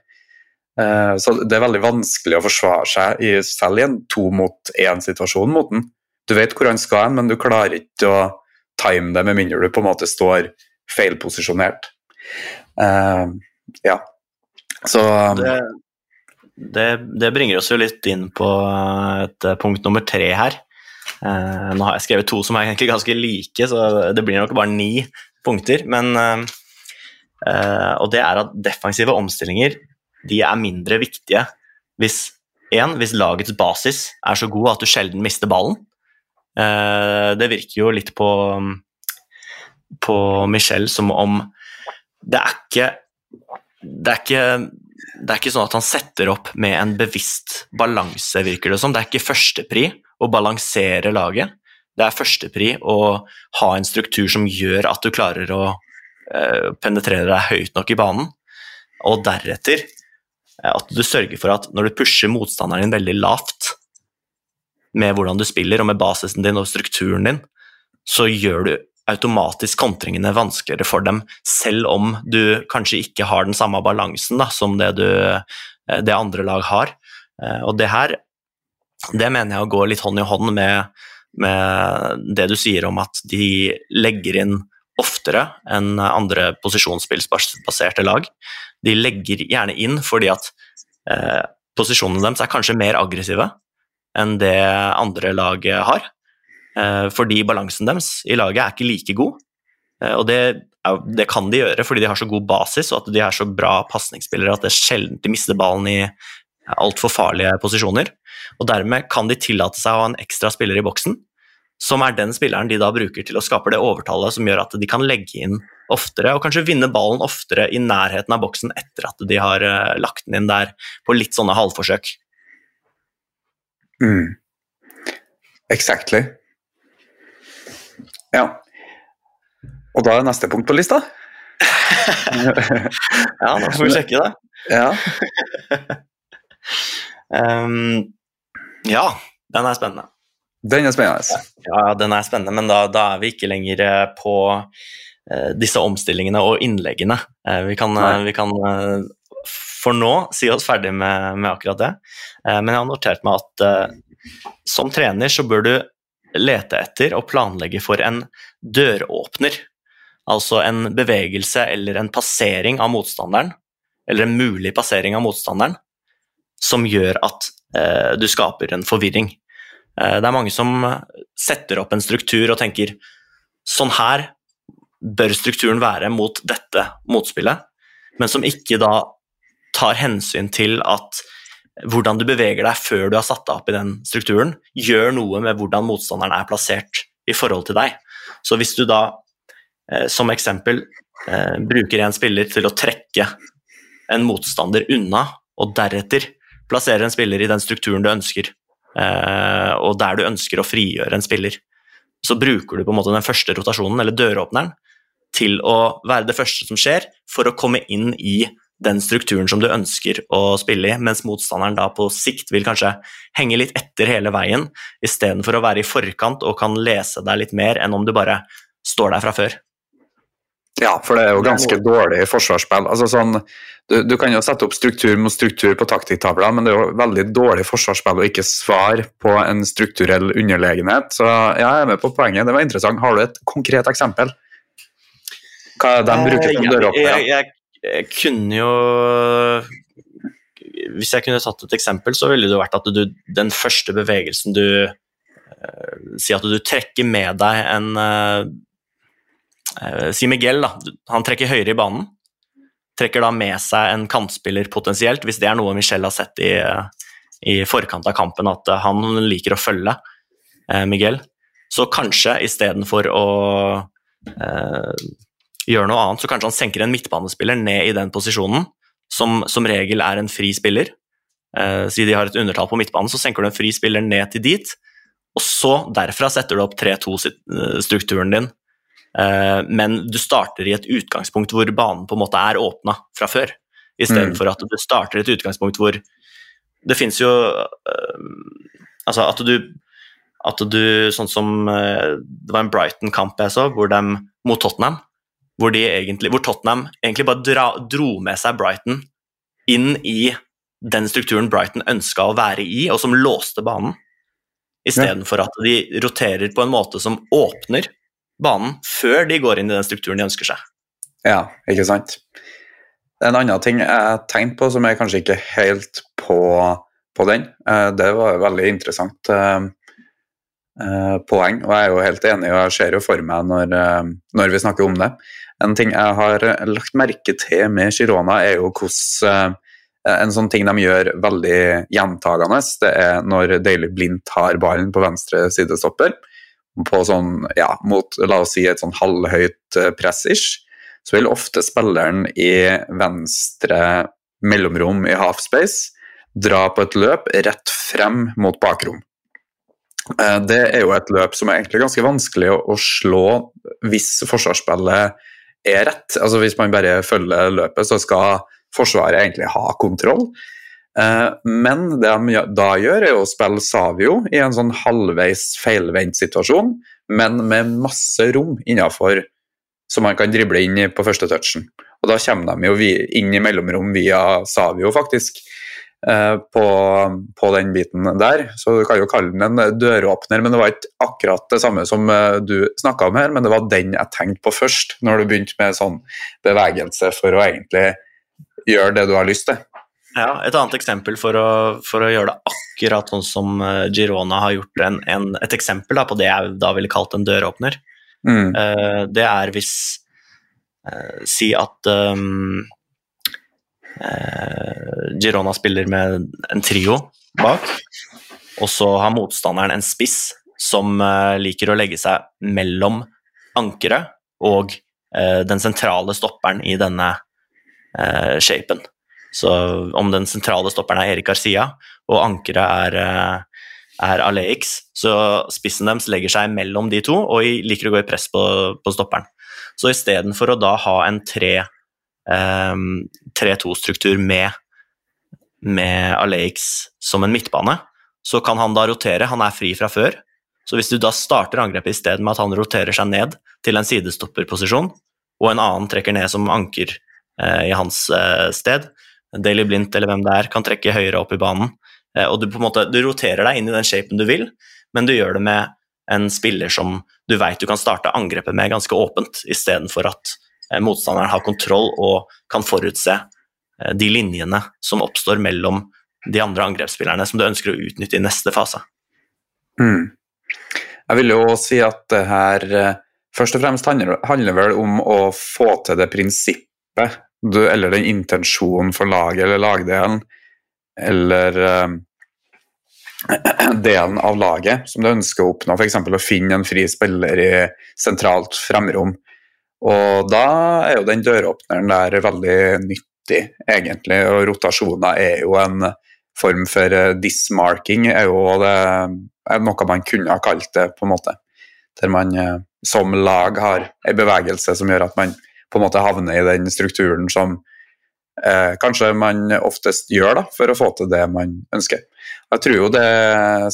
Eh, så det er veldig vanskelig å forsvare seg i, selv i en to mot én-situasjon mot den. Du vet hvor han skal hen, men du klarer ikke å time det med mindre du på en måte står feilposisjonert. Uh, ja. Så det, det, det, bringer oss jo litt inn på et eh, punkt nummer tre her. Eh, nå har jeg skrevet to som er egentlig ganske like, så det blir nok bare ni punkter. Men, eh, og det er at defensive omstillinger de er mindre viktige hvis, en, hvis lagets basis er så god at du sjelden mister ballen. det virker jo litt på, på Michel som om det er ikke det er ikke det er ikke sånn at han setter opp med en bevisst balanse, virker det som. Det er ikke førstepri å balansere laget. Det er førstepri å ha en struktur som gjør at du klarer å uh, penetrere deg høyt nok i banen, og deretter uh, at du sørger for at når du pusher motstanderen din veldig lavt med hvordan du spiller og med basisen din og strukturen din, så gjør du automatisk kontringene vanskeligere for dem, selv om du kanskje ikke har den samme balansen da, som det, du, eh, det, andre lag har. Eh, og det her det mener jeg å gå litt hånd i hånd med, med det du sier om at de legger inn oftere enn andre posisjonsspillsbaserte lag. De legger gjerne inn fordi at eh, posisjonene deres er kanskje mer aggressive enn det andre lag har. Eh, fordi balansen deres i laget er ikke like god. Eh, og det, det, kan de gjøre fordi de har så god basis og at de er så bra pasningsspillere at det er sjelden de mister ballen i altfor farlige posisjoner. Og dermed kan de tillate seg å ha en ekstra spiller i boksen, som er den spilleren de da bruker til å skape det overtallet som gjør at de kan legge inn oftere og kanskje vinne ballen oftere i nærheten av boksen etter at de har eh, lagt den inn der på litt sånne halvforsøk. Mm. Exactly. Ja. Og da er neste punkt på lista? ja, da får vi sjekke det. Ja. um, ja, den er spennende. Den er spennende. Ja, den er spennende, men da, da er vi ikke lenger eh, på uh, disse omstillingene og innleggene. Uh, vi, kan, uh, vi kan for nå si oss ferdig med, med akkurat det, men jeg har notert meg at som trener så bør du lete etter og planlegge for en døråpner. Altså en bevegelse eller en passering av motstanderen, eller en mulig passering av motstanderen, som gjør at eh, du skaper en forvirring. Eh, det er mange som setter opp en struktur og tenker sånn her bør strukturen være mot dette motspillet, men som ikke da tar hensyn til at hvordan du beveger deg før du har satt deg opp i den strukturen, gjør noe med hvordan motstanderen er plassert i forhold til deg. Så hvis du da eh, som eksempel eh, bruker en spiller til å trekke en motstander unna, og deretter plasserer en spiller i den strukturen du ønsker, eh, og der du ønsker å frigjøre en spiller, så bruker du på en måte den første rotasjonen, eller døråpneren, til å være det første som skjer, for å komme inn i den strukturen som du ønsker å spille i, mens motstanderen da på sikt vil kanskje henge litt etter hele veien, istedenfor å være i forkant og kan lese deg litt mer enn om du bare står der fra før. Ja, for det er jo ganske dårlig forsvarsspill. Altså sånn, du, du, kan jo sette opp struktur mot struktur på taktikktavla, men det er jo veldig dårlig forsvarsspill å ikke svare på en strukturell underlegenhet. Så ja, jeg er med på poenget. Det var interessant. Har du et konkret eksempel? Hva er det de bruker som døråpner? Jeg, jeg, jeg kunne jo Hvis jeg kunne tatt et eksempel, så ville det vært at du, den første bevegelsen du uh, Si at du trekker med deg en uh, uh, Si Miguel, da. Han trekker høyere i banen. Trekker da med seg en kantspiller potensielt, hvis det er noe Michel har sett i, i forkant av kampen, at han liker å følge Miguel. Så kanskje istedenfor å gjør noe annet, så kanskje han senker en midtbanespiller ned i den posisjonen, som som regel er en fri spiller. Eh, Siden de har et undertall på midtbanen, så senker du en fri spiller ned til dit. Og så derfra setter du opp 3-2-strukturen din. Eh, men du starter i et utgangspunkt hvor banen på en måte er åpna fra før, istedenfor mm. at du starter i et utgangspunkt hvor det fins jo eh, Altså at du at du, sånn som eh, Det var en Brighton-kamp jeg så, hvor de mot Tottenham hvor, egentlig, hvor Tottenham egentlig bare dra, dro med seg Brighton inn i den strukturen Brighton ønska å være i, og som låste banen. Istedenfor ja. at de roterer på en måte som åpner banen før de går inn i den strukturen de ønsker seg. Ja, ikke sant. En annen ting jeg tenkte på som er kanskje ikke helt på, på den, eh, det var veldig interessant eh, poeng, og jeg er jo helt enig, og jeg ser jo for meg når, når vi snakker om det, en ting jeg har lagt merke til med Girona, er jo hvordan eh, en sånn ting de gjør veldig gjentagende, det er når Daily Blind tar ballen på venstre sidestopper, på sånn, ja, mot la oss si et sånn halvhøyt eh, press-ish, så vil ofte spilleren i venstre mellomrom i halfspace dra på et løp rett frem mot bakrom. Eh, det er jo et løp som er egentlig ganske vanskelig å slå hvis forsvarsspillet er rett. Altså Hvis man bare følger løpet, så skal Forsvaret egentlig ha kontroll. Eh, men det de da gjør, er å spille Savio i en sånn halvveis feilvendt situasjon, men med masse rom innafor, som man kan drible inn på første touchen. Og da kommer de jo inn i mellomrom via Savio, faktisk. Eh, på, på, den biten der. Så du kan jo kalle den en døråpner, men det var ikke akkurat det samme som eh, du snakka om her, men det var den jeg tenkte på først, når du begynte med sånn bevegelse for å egentlig gjøre det du har lyst til. Ja, Et annet eksempel for å, for å gjøre det akkurat sånn som eh, Girona har gjort en, en, et eksempel da, på det jeg da ville kalt en døråpner, mm. det er hvis Si at um, Girona spiller med en trio bak, og så har motstanderen en spiss som eh, liker å legge seg mellom ankeret og eh, den sentrale stopperen i denne shapen. Så om den sentrale stopperen er Erik Garcia, og ankeret er er Aleix, så spissen deres legger seg mellom de to og liker å gå i press på, på stopperen. Så istedenfor å da ha en 3-2-struktur um, med, med Aleix som en midtbane, så kan han da rotere. Han er fri fra før. Så hvis du da starter angrepet i stedet med at han roterer seg ned til en sidestopperposisjon, og en annen trekker ned som anker eh, i hans eh, sted, Daily Blindt eller hvem det er, kan trekke høyere opp i banen, eh, og du på en måte du roterer deg inn i den shapen du vil, men du gjør det med en spiller som du vet du kan starte angrepet med ganske åpent, istedenfor at motstanderen har kontroll og kan forutse eh, de linjene som oppstår mellom de andre angrepsspillerne som du ønsker å utnytte i neste fase. Mm. Jeg vil jo si at det her eh, først og fremst handler, handler vel om å få til det prinsippet, du, eller den intensjonen for laget eller lagdelen, eller delen av laget som du ønsker å oppnå, f.eks. å finne en fri spiller i sentralt fremrom. Og da er jo den døråpneren der veldig nyttig, egentlig. Og rotasjoner er jo en form for eh, dismarking er jo det, er noe man kunne ha kalt det, på en måte. Der man eh, som lag har en bevegelse som gjør at man på en måte havner i den strukturen som eh, kanskje man oftest gjør da, for å få til det man ønsker. Jeg tror jo det,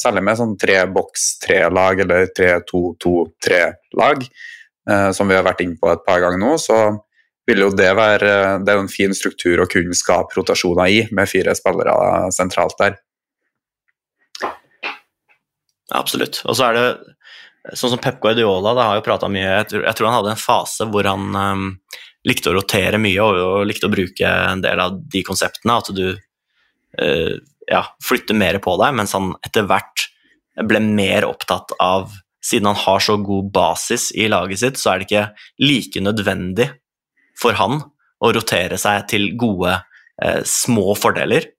særlig med sånn tre boks tre-lag eller tre eh, som vi har vært inne på et par ganger nå, så vil jo det være Det er jo en fin struktur å kunne skape rotasjoner i, med fire spillere sentralt der. Absolutt. Og så er det sånn som Pep Guardiola da, har jo prata mye jeg tror, han hadde en fase hvor han um, likte å rotere mye og, og, likte å bruke en del av de konseptene. At du uh, ja, flytter mer på deg, mens han etter hvert ble mer opptatt av Siden han har så god basis i laget sitt, så er det ikke like nødvendig for han å rotere seg til gode, eh, små fordeler,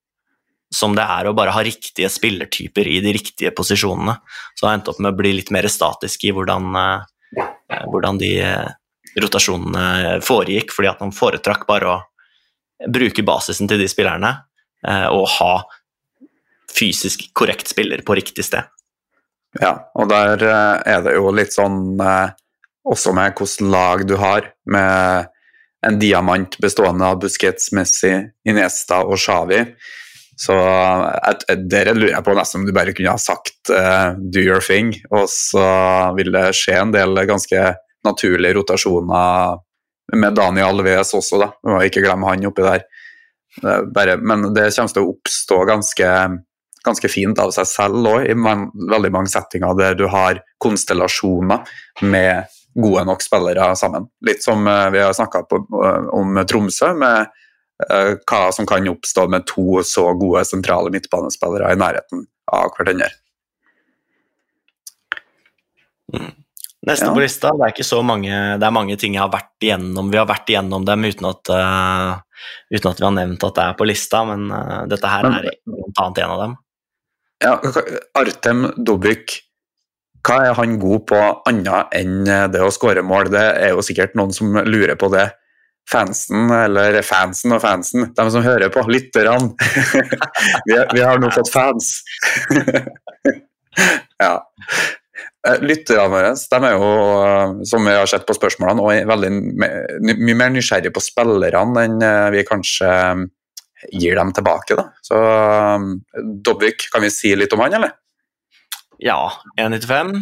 som det er å bare ha riktige spillertyper i de riktige posisjonene. Så han endte opp med å bli litt mer statisk i hvordan, eh, hvordan de eh, rotasjonene foregikk, fordi at han foretrakk bare å bruke basisen til de spillerne eh, og ha fysisk korrekt spiller på riktig sted. Ja, og der eh, er det jo litt sånn eh, også med hvilket lag du har, med en diamant bestående av Busquets, Messi, Iniesta og Xavi. Så der lurer jeg på nesten om du bare kunne ha sagt uh, 'do your thing', og så vil det skje en del ganske naturlige rotasjoner med Daniel Alves også, da. Vi må ikke glemme han oppi der. Bare, men det kommer til å oppstå ganske, ganske fint av seg selv òg, i veldig mange settinger der du har konstellasjoner med gode nok spillere sammen. Litt som eh, vi har snakka eh, om Tromsø, med eh, hva som kan oppstå med to så gode sentrale midtbanespillere i nærheten av hverandre. Mm. Neste ja. på lista, det er ikke så mange Det er mange ting jeg har vært igjennom. Vi har vært igjennom dem uten at, uh, uten at vi har nevnt at det er på lista, men uh, dette her men, er blant annet en av dem. Ja, Artem Dubik hva er han god på annet enn det å skåre mål? Det er jo sikkert noen som lurer på det. Fansen, eller fansen og fansen, de som hører på, lytterne. vi, vi, har nå fått fans. ja. Eh, lytterne våre de er jo, som vi har sett på spørsmålene, og veldig mye mer nysgjerrig på spillerne enn eh, vi kanskje gir dem tilbake. Da. Så Dobvik, kan vi si litt om han, eller? Ja, 1,95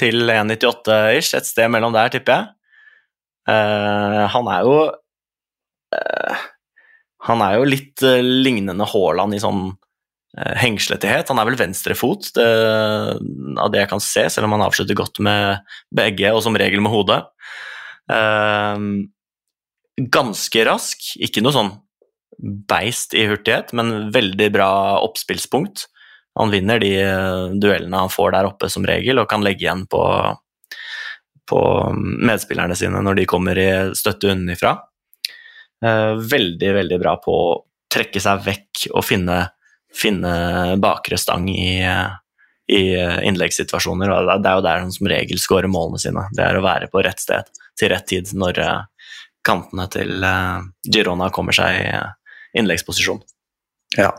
til 1,98-ish, et sted mellom der, tipper jeg. Uh, han er jo uh, Han er jo litt uh, lignende Haaland i sånn hengsletighet. Han er vel venstrefot, det, av det jeg kan se, selv om han avslutter godt med begge, og som regel med hodet. ganske rask, ikke noe sånn beist i hurtighet, men veldig bra oppspillspunkt. Han vinner de eh, duellene han får der oppe som regel, og kan legge igjen på, på medspillerne sine når de kommer i støtte unnifra. Eh, veldig, veldig bra på å trekke seg vekk og finne, finne bakre stang i, i innleggssituasjoner. og Det er jo der han som regel skårer målene sine. Det er å være på rett sted til rett tid når eh, kantene til Girona kommer seg innleggsposisjon. Ja.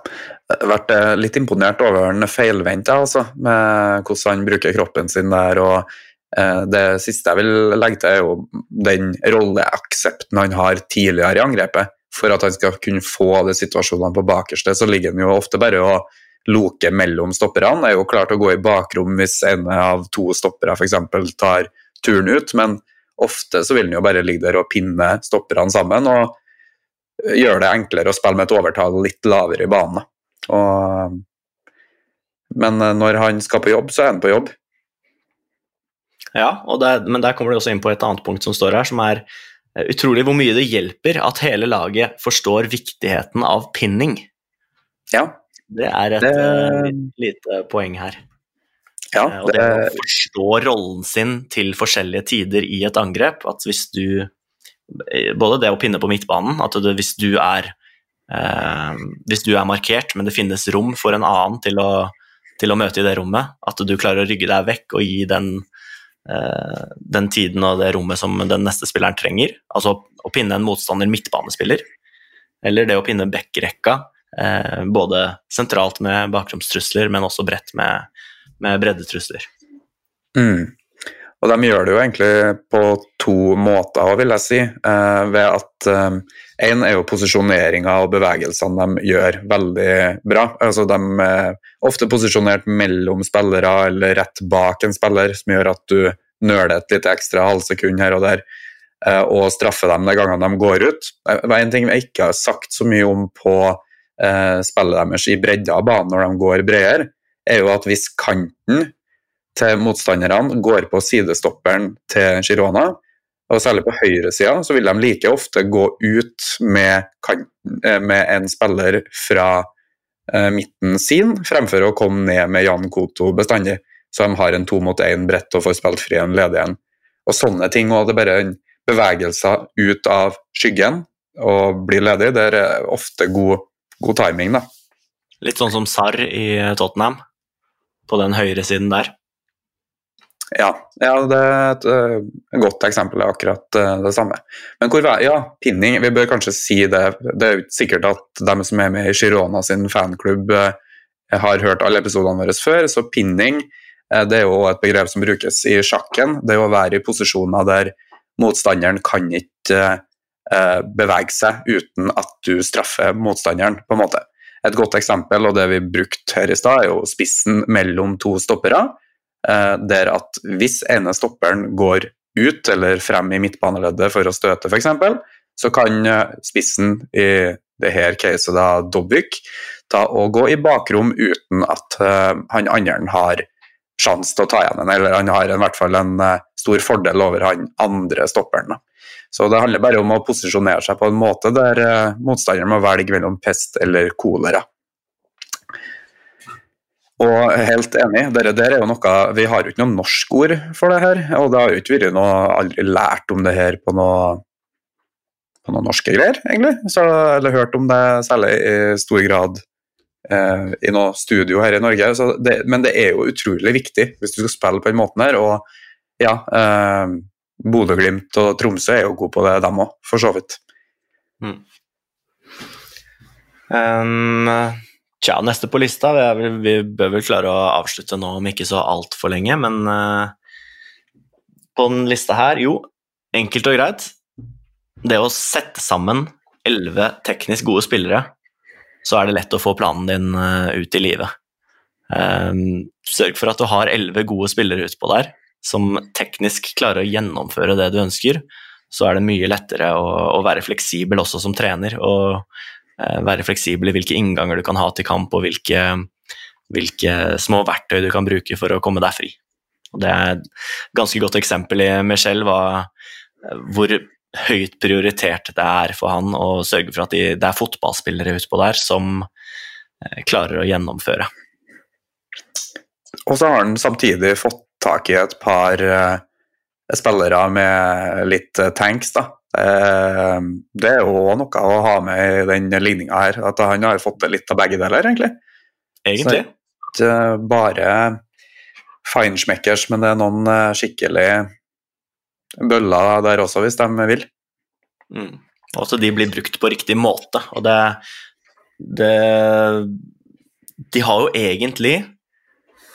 Jeg har vært eh, litt imponert over den feilvendt, altså, med hvordan han bruker kroppen sin der. og eh, Det siste jeg vil legge til, er jo den rolleaksepten han har tidligere i angrepet. For at han skal kunne få de situasjonene på bakerste, så ligger han jo ofte bare og loker mellom stopperne. Er jo klart å gå i bakrom hvis en av to stoppere f.eks. tar turen ut, men ofte så vil han jo bare ligge der og pinne stopperne sammen. og gjør det enklere å spille med et overtall litt lavere i banen. Og, men når han skal på jobb, så er han på jobb. Ja, det, men der kommer du også inn på et annet punkt som står her, som er eh, utrolig hvor mye det hjelper at hele laget forstår viktigheten av pinning. Ja. Det er et det... uh, lite poeng her. Ja, det... Og det å forstå rollen sin til forskjellige tider i et angrep, at hvis du både det å pinne på midtbanen, at du, hvis, du er, eh, hvis du er markert, men det finnes rom for en annen til å, til å, møte i det rommet, at du klarer å rygge deg vekk og gi den, eh, den tiden og det rommet som den neste spilleren trenger. Altså å pinne en motstander midtbanespiller, eller det å pinne backrekka, eh, både sentralt med bakromstrusler, men også bredt med, med breddetrusler. Mm. Og de gjør det jo egentlig på to måter, vil jeg si. Eh, ved at Én eh, er jo posisjoneringa og bevegelsene de gjør veldig bra. Altså De er ofte posisjonert mellom spillere eller rett bak en spiller, som gjør at du nøler et litt ekstra halvsekund her og der, eh, og straffer dem de gangene de går ut. Det var en ting jeg ikke har sagt så mye om på spillet deres i bredda av banen når de går bredere, er jo at hvis kanten til motstanderne går på sidestopperen til Girona. Og særlig på høyresida så vil de like ofte gå ut med, eh, med en spiller fra eh, midten sin, fremfor å komme ned med Jan Koto bestandig. Så de har en to mot én brett og får spilt fri en ledig en. Og sånne ting. Og det er bare bevegelser ut av skyggen og bli ledig. Det er ofte god, god timing, da. Litt sånn som Sarr i Tottenham, på den høyresiden der. Ja, ja, det er et, uh, godt eksempel er akkurat uh, det samme. Men hvor ja, pinning, vi bør kanskje si det. Det er jo sikkert at de som er med i Girona sin fanklubb, uh, har hørt alle episodene våre før, så pinning det er jo et begrep som brukes i sjakken. Det er å være i posisjoner der motstanderen kan ikke bevege seg uten at du straffer motstanderen, på en måte. Et godt eksempel, og det vi brukte her i stad, er jo spissen mellom to stoppere Eh, der at hvis ene stopperen går ut eller frem i midtbaneleddet for å støte f.eks., så kan eh, spissen i det her caset da Dobbik ta og gå i bakrom uten at uh, han andre har sjanse til å ta igjen en, eller han har i hvert fall en stor fordel over han andre stopperen. Så det handler bare om å posisjonere seg på en måte der motstanderen må velge mellom pest eller kolera. Og helt enig, det der er jo noe Vi har jo ikke noe norsk ord for det her. Og det har jo ikke vært noe aldri lært om det her på noe på noen norske greier, egentlig. Så, eller hørt om det særlig i stor grad eh, i noe studio her i Norge. Det, men det er jo utrolig viktig hvis du skal spille på den måten her. Og ja, eh, Bodø-Glimt og Tromsø er jo gode på det, dem òg, for så vidt. Mm. Um, Tja, neste på lista vi, vi, bør vel klare å avslutte nå om ikke så altfor lenge, men uh, på den lista her, jo, enkelt og greit. Det å sette sammen elleve teknisk gode spillere, så er det lett å få planen din uh, ut i livet. Um, sørg for at du har elleve gode spillere utpå der som teknisk klarer å gjennomføre det du ønsker. Så er det mye lettere å, å være fleksibel også som trener. og være fleksibel i hvilke innganger du kan ha til kamp, og hvilke, hvilke små verktøy du kan bruke for å komme deg fri. Og det er et ganske godt eksempel i Michel hvor høyt prioritert det er for han å sørge for at de, det er fotballspillere utpå der som eh, klarer å gjennomføre. Og så har han samtidig fått tak i et par uh, spillere med litt tanks, da. Eh, det er jo noe å ha med i den ligninga her, at han har fått litt av begge deler, egentlig. Egentlig. Så ikke bare feinschmeckers, men det er noen eh, skikkelig bøller der også, hvis de vil. Mm. Også de blir brukt på riktig måte. og det, det De har jo egentlig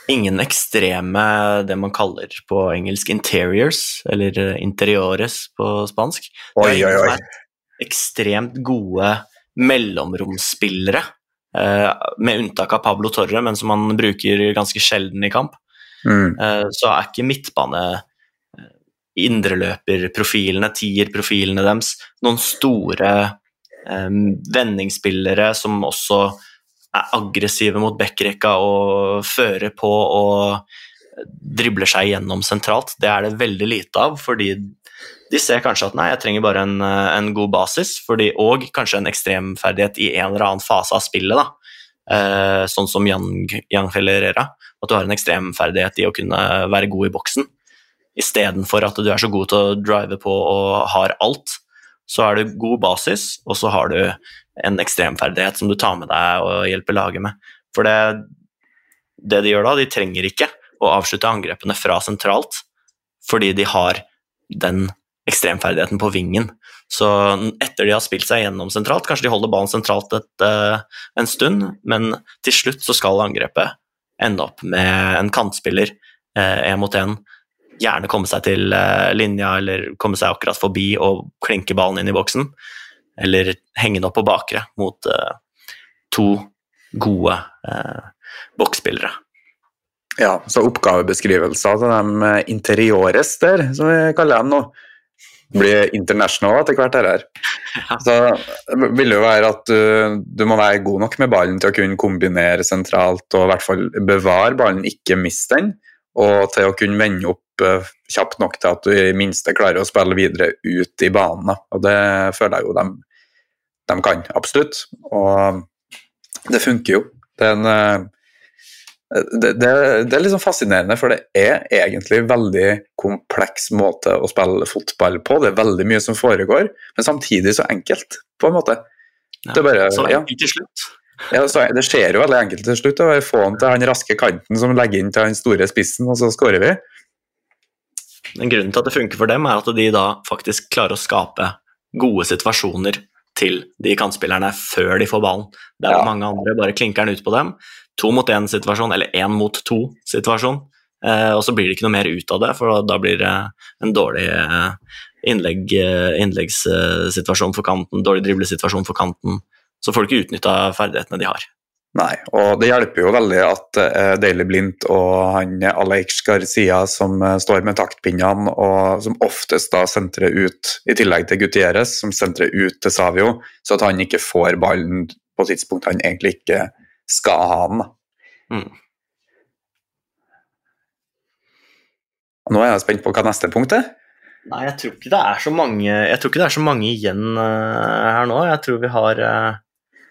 ingen ekstreme det man kaller på engelsk interiors, eller eh, interiores på spansk. Oi, oi, oi. ekstremt gode mellomromsspillere, eh, med unntak av Pablo Torre, men som han bruker ganske sjelden i kamp. Mm. Eh, så er ikke midtbane indreløperprofilene, tierprofilene deres, noen store vendingsspillere som også er aggressive mot backrekka og fører på og dribler seg gjennom sentralt. Det er det veldig lite av, fordi de ser kanskje at nei, jeg trenger bare en, en god basis, fordi, og kanskje en ekstremferdighet i en eller annen fase av spillet. da. Eh, sånn som Jan, Fellerera. At du har en ekstremferdighet i å kunne være god i boksen. Istedenfor at du er så god til å drive på og har alt, så er det god basis, og så har du en ekstremferdighet som du tar med deg og hjelper laget med. For det, det de gjør da, de trenger ikke å avslutte angrepene fra sentralt, fordi de har den ekstremferdigheten på vingen. Så etter de har spilt seg gjennom sentralt, kanskje de holder ballen sentralt et, uh, en stund, men til slutt så skal angrepet ende opp med en kantspiller én mot én. Gjerne komme seg til eh, linja eller komme seg akkurat forbi og klinke ballen inn i boksen. Eller henge den opp på bakre mot eh, to gode uh, boksspillere. Ja, så oppgavebeskrivelser til de eh, interiores der, som vi kaller dem nå, blir international etter hvert. her. Så det vil jo være at du, du må være god nok med ballen til å kunne kombinere sentralt og i hvert fall bevare ballen, ikke miste den, og til å kunne vende opp eh, kjapt nok til at du i minste klarer å spille videre ut i banen. Og det føler jeg jo de, de kan, absolutt. Og det funker jo. Det er en eh, det, det, det er sånn fascinerende, for det er egentlig en veldig kompleks måte å spille fotball på. Det er veldig mye som foregår, men samtidig så enkelt, på en måte. Ja, Det er bare, så ja. enkelt til slutt. Ja, så det skjer jo veldig enkelt til slutt. å Få han til han raske kanten som legger inn til den store spissen, og så skårer vi. Men grunnen til at det funker for dem, er at de da faktisk klarer å skape gode situasjoner til de kantspillerne før de får ballen. Der Ja. mange andre bare klinker den ut på dem. To mot én-situasjon, eller én mot to-situasjon. Eh, og så blir det ikke noe mer ut av det, for da blir det en dårlig eh, innlegg, eh, innleggssituasjon for kanten, dårlig driblesituasjon for kanten. Så får du ikke utnytta ferdighetene de har. Nei, og det hjelper jo veldig at uh, Daily Blindt og han Alex Garcia som uh, står med taktpinnene, og som oftest da sentrer ut, i tillegg til Gutieres, som sentrer ut til Savio, så at han ikke får ballen på tidspunkt han egentlig ikke skal ha den. Mm. Nå er jeg spent på hva neste punkt er. Nei, jeg tror ikke det er så mange, jeg tror ikke det er så mange igjen uh, her nå. Jeg tror vi har, eh,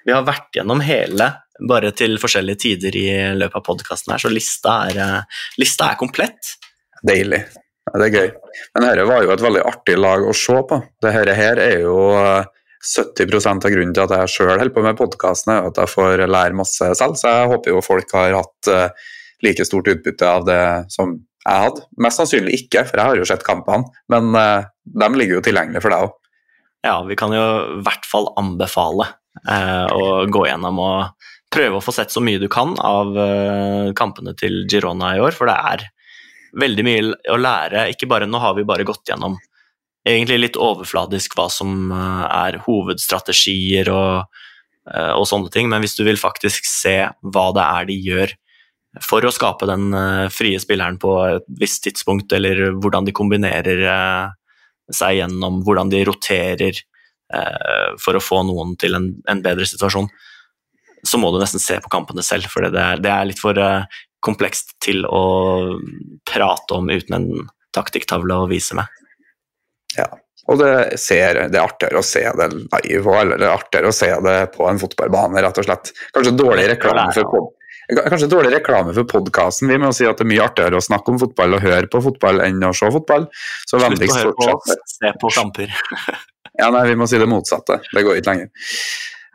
vi har vært gjennom hele, bare til forskjellige tider i løpet av podkasten her, så lista er, eh, lista er komplett. Deilig. Ja, det er gøy. Men dette var jo et veldig artig lag å se på. Dette her er jo eh, 70% av grunnen til at jeg sjøl holder på med podkasten, er at jeg får lære masse selv. Så jeg håper jo folk har hatt eh, like stort utbytte av det som jeg hadde. Mest sannsynlig ikke, for jeg har jo sett kampene. Men eh, de ligger jo tilgjengelig for deg òg. Ja, vi kan jo i hvert fall anbefale eh, å gå gjennom og prøve å få sett så mye du kan av eh, kampene til Girona i år, for det er veldig mye å lære. Ikke bare, nå har vi bare gått gjennom egentlig litt overfladisk hva som eh, er hovedstrategier og, eh, og sånne ting, men hvis du vil faktisk se hva det er de gjør for å skape den eh, frie spilleren på et visst tidspunkt, eller hvordan de kombinerer eh, seg gjennom, hvordan de roterer eh, for å få noen til en, en bedre situasjon, så må du nesten se på kampene selv, for det er, det er litt for eh, komplekst til å prate om uten en taktikktavle å vise med. Ja, Og det, ser, det er artigere å se det live, eller det er artigere å se det på en fotballbane, rett og slett. Kanskje dårlig reklame for pod Kanskje dårlig reklame for podkasten. Vi må si at det er mye artigere å snakke om fotball og høre på fotball enn å se fotball. Så Slutt å høre på oss, se på kamper. Ja, nei, vi må si det motsatte. Det går ikke lenger.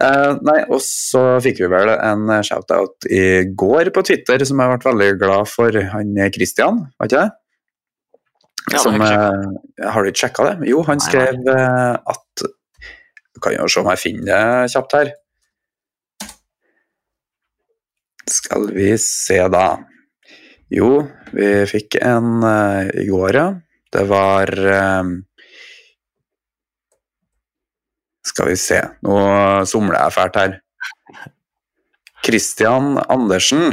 Uh, nei, og så fikk vi vel en shout-out i går på Twitter som jeg ble veldig glad for. Han Christian, var ikke det? Ja, det som, har eh, har du ikke sjekka det? Jo, han skrev eh, at Du kan jo se om jeg finner det kjapt her. Skal vi se, da. Jo, vi fikk en uh, i går, ja. Det var uh, Skal vi se, nå somler jeg fælt her. Christian Andersen,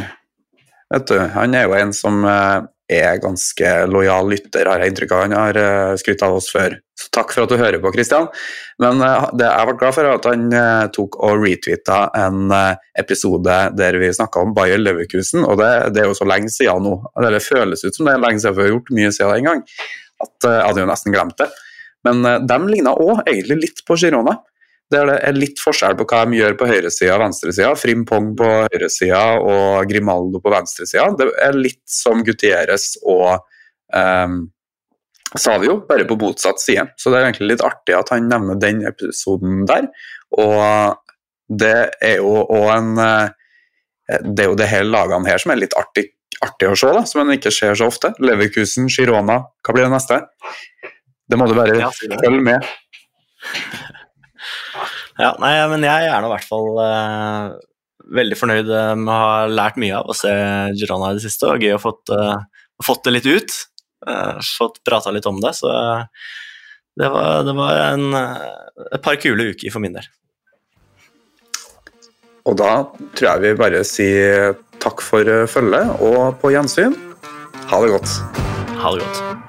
vet du, han er jo en som uh, er ganske lojal lytter, har jeg inntrykk av. Han har uh, skrytt av oss før. Så takk for at du hører på, Kristian. Men uh, det jeg ble glad for, er at han tok og retweeta en episode der vi snakka om Bayer Leverkusen, og det, det, er jo så lenge siden nå. Det føles ut som det er lenge siden vi har gjort mye siden den gang. At jeg hadde jo nesten glemt det. Men de ligna òg egentlig litt på Girona det er litt forskjell på hva de gjør på høyresida og venstresida. Frimpong på høyresida og Grimaldo på venstresida. Det er litt som Gutieres og um, Savio, bare på motsatt side. Så det er egentlig litt artig at han nevner den episoden der. Og det er jo òg en eh, Det er jo det hele lagene her som er litt artig, artig å se, da, som en ikke ser så ofte. Leverkusen, Girona, hva blir det neste? Det må du bare følge med. Ja, nei, men jeg er nå i hvert fall uh, veldig fornøyd eh, med å ha lært mye av å se Girona i det siste, og gøy å fått, uh, fått det litt ut. Uh, fått prata litt om det, så det var, det var en, et par kule uker for min del. Og da tror jeg vi bare sier takk for følget, og på gjensyn. Ha det godt. Ha det godt.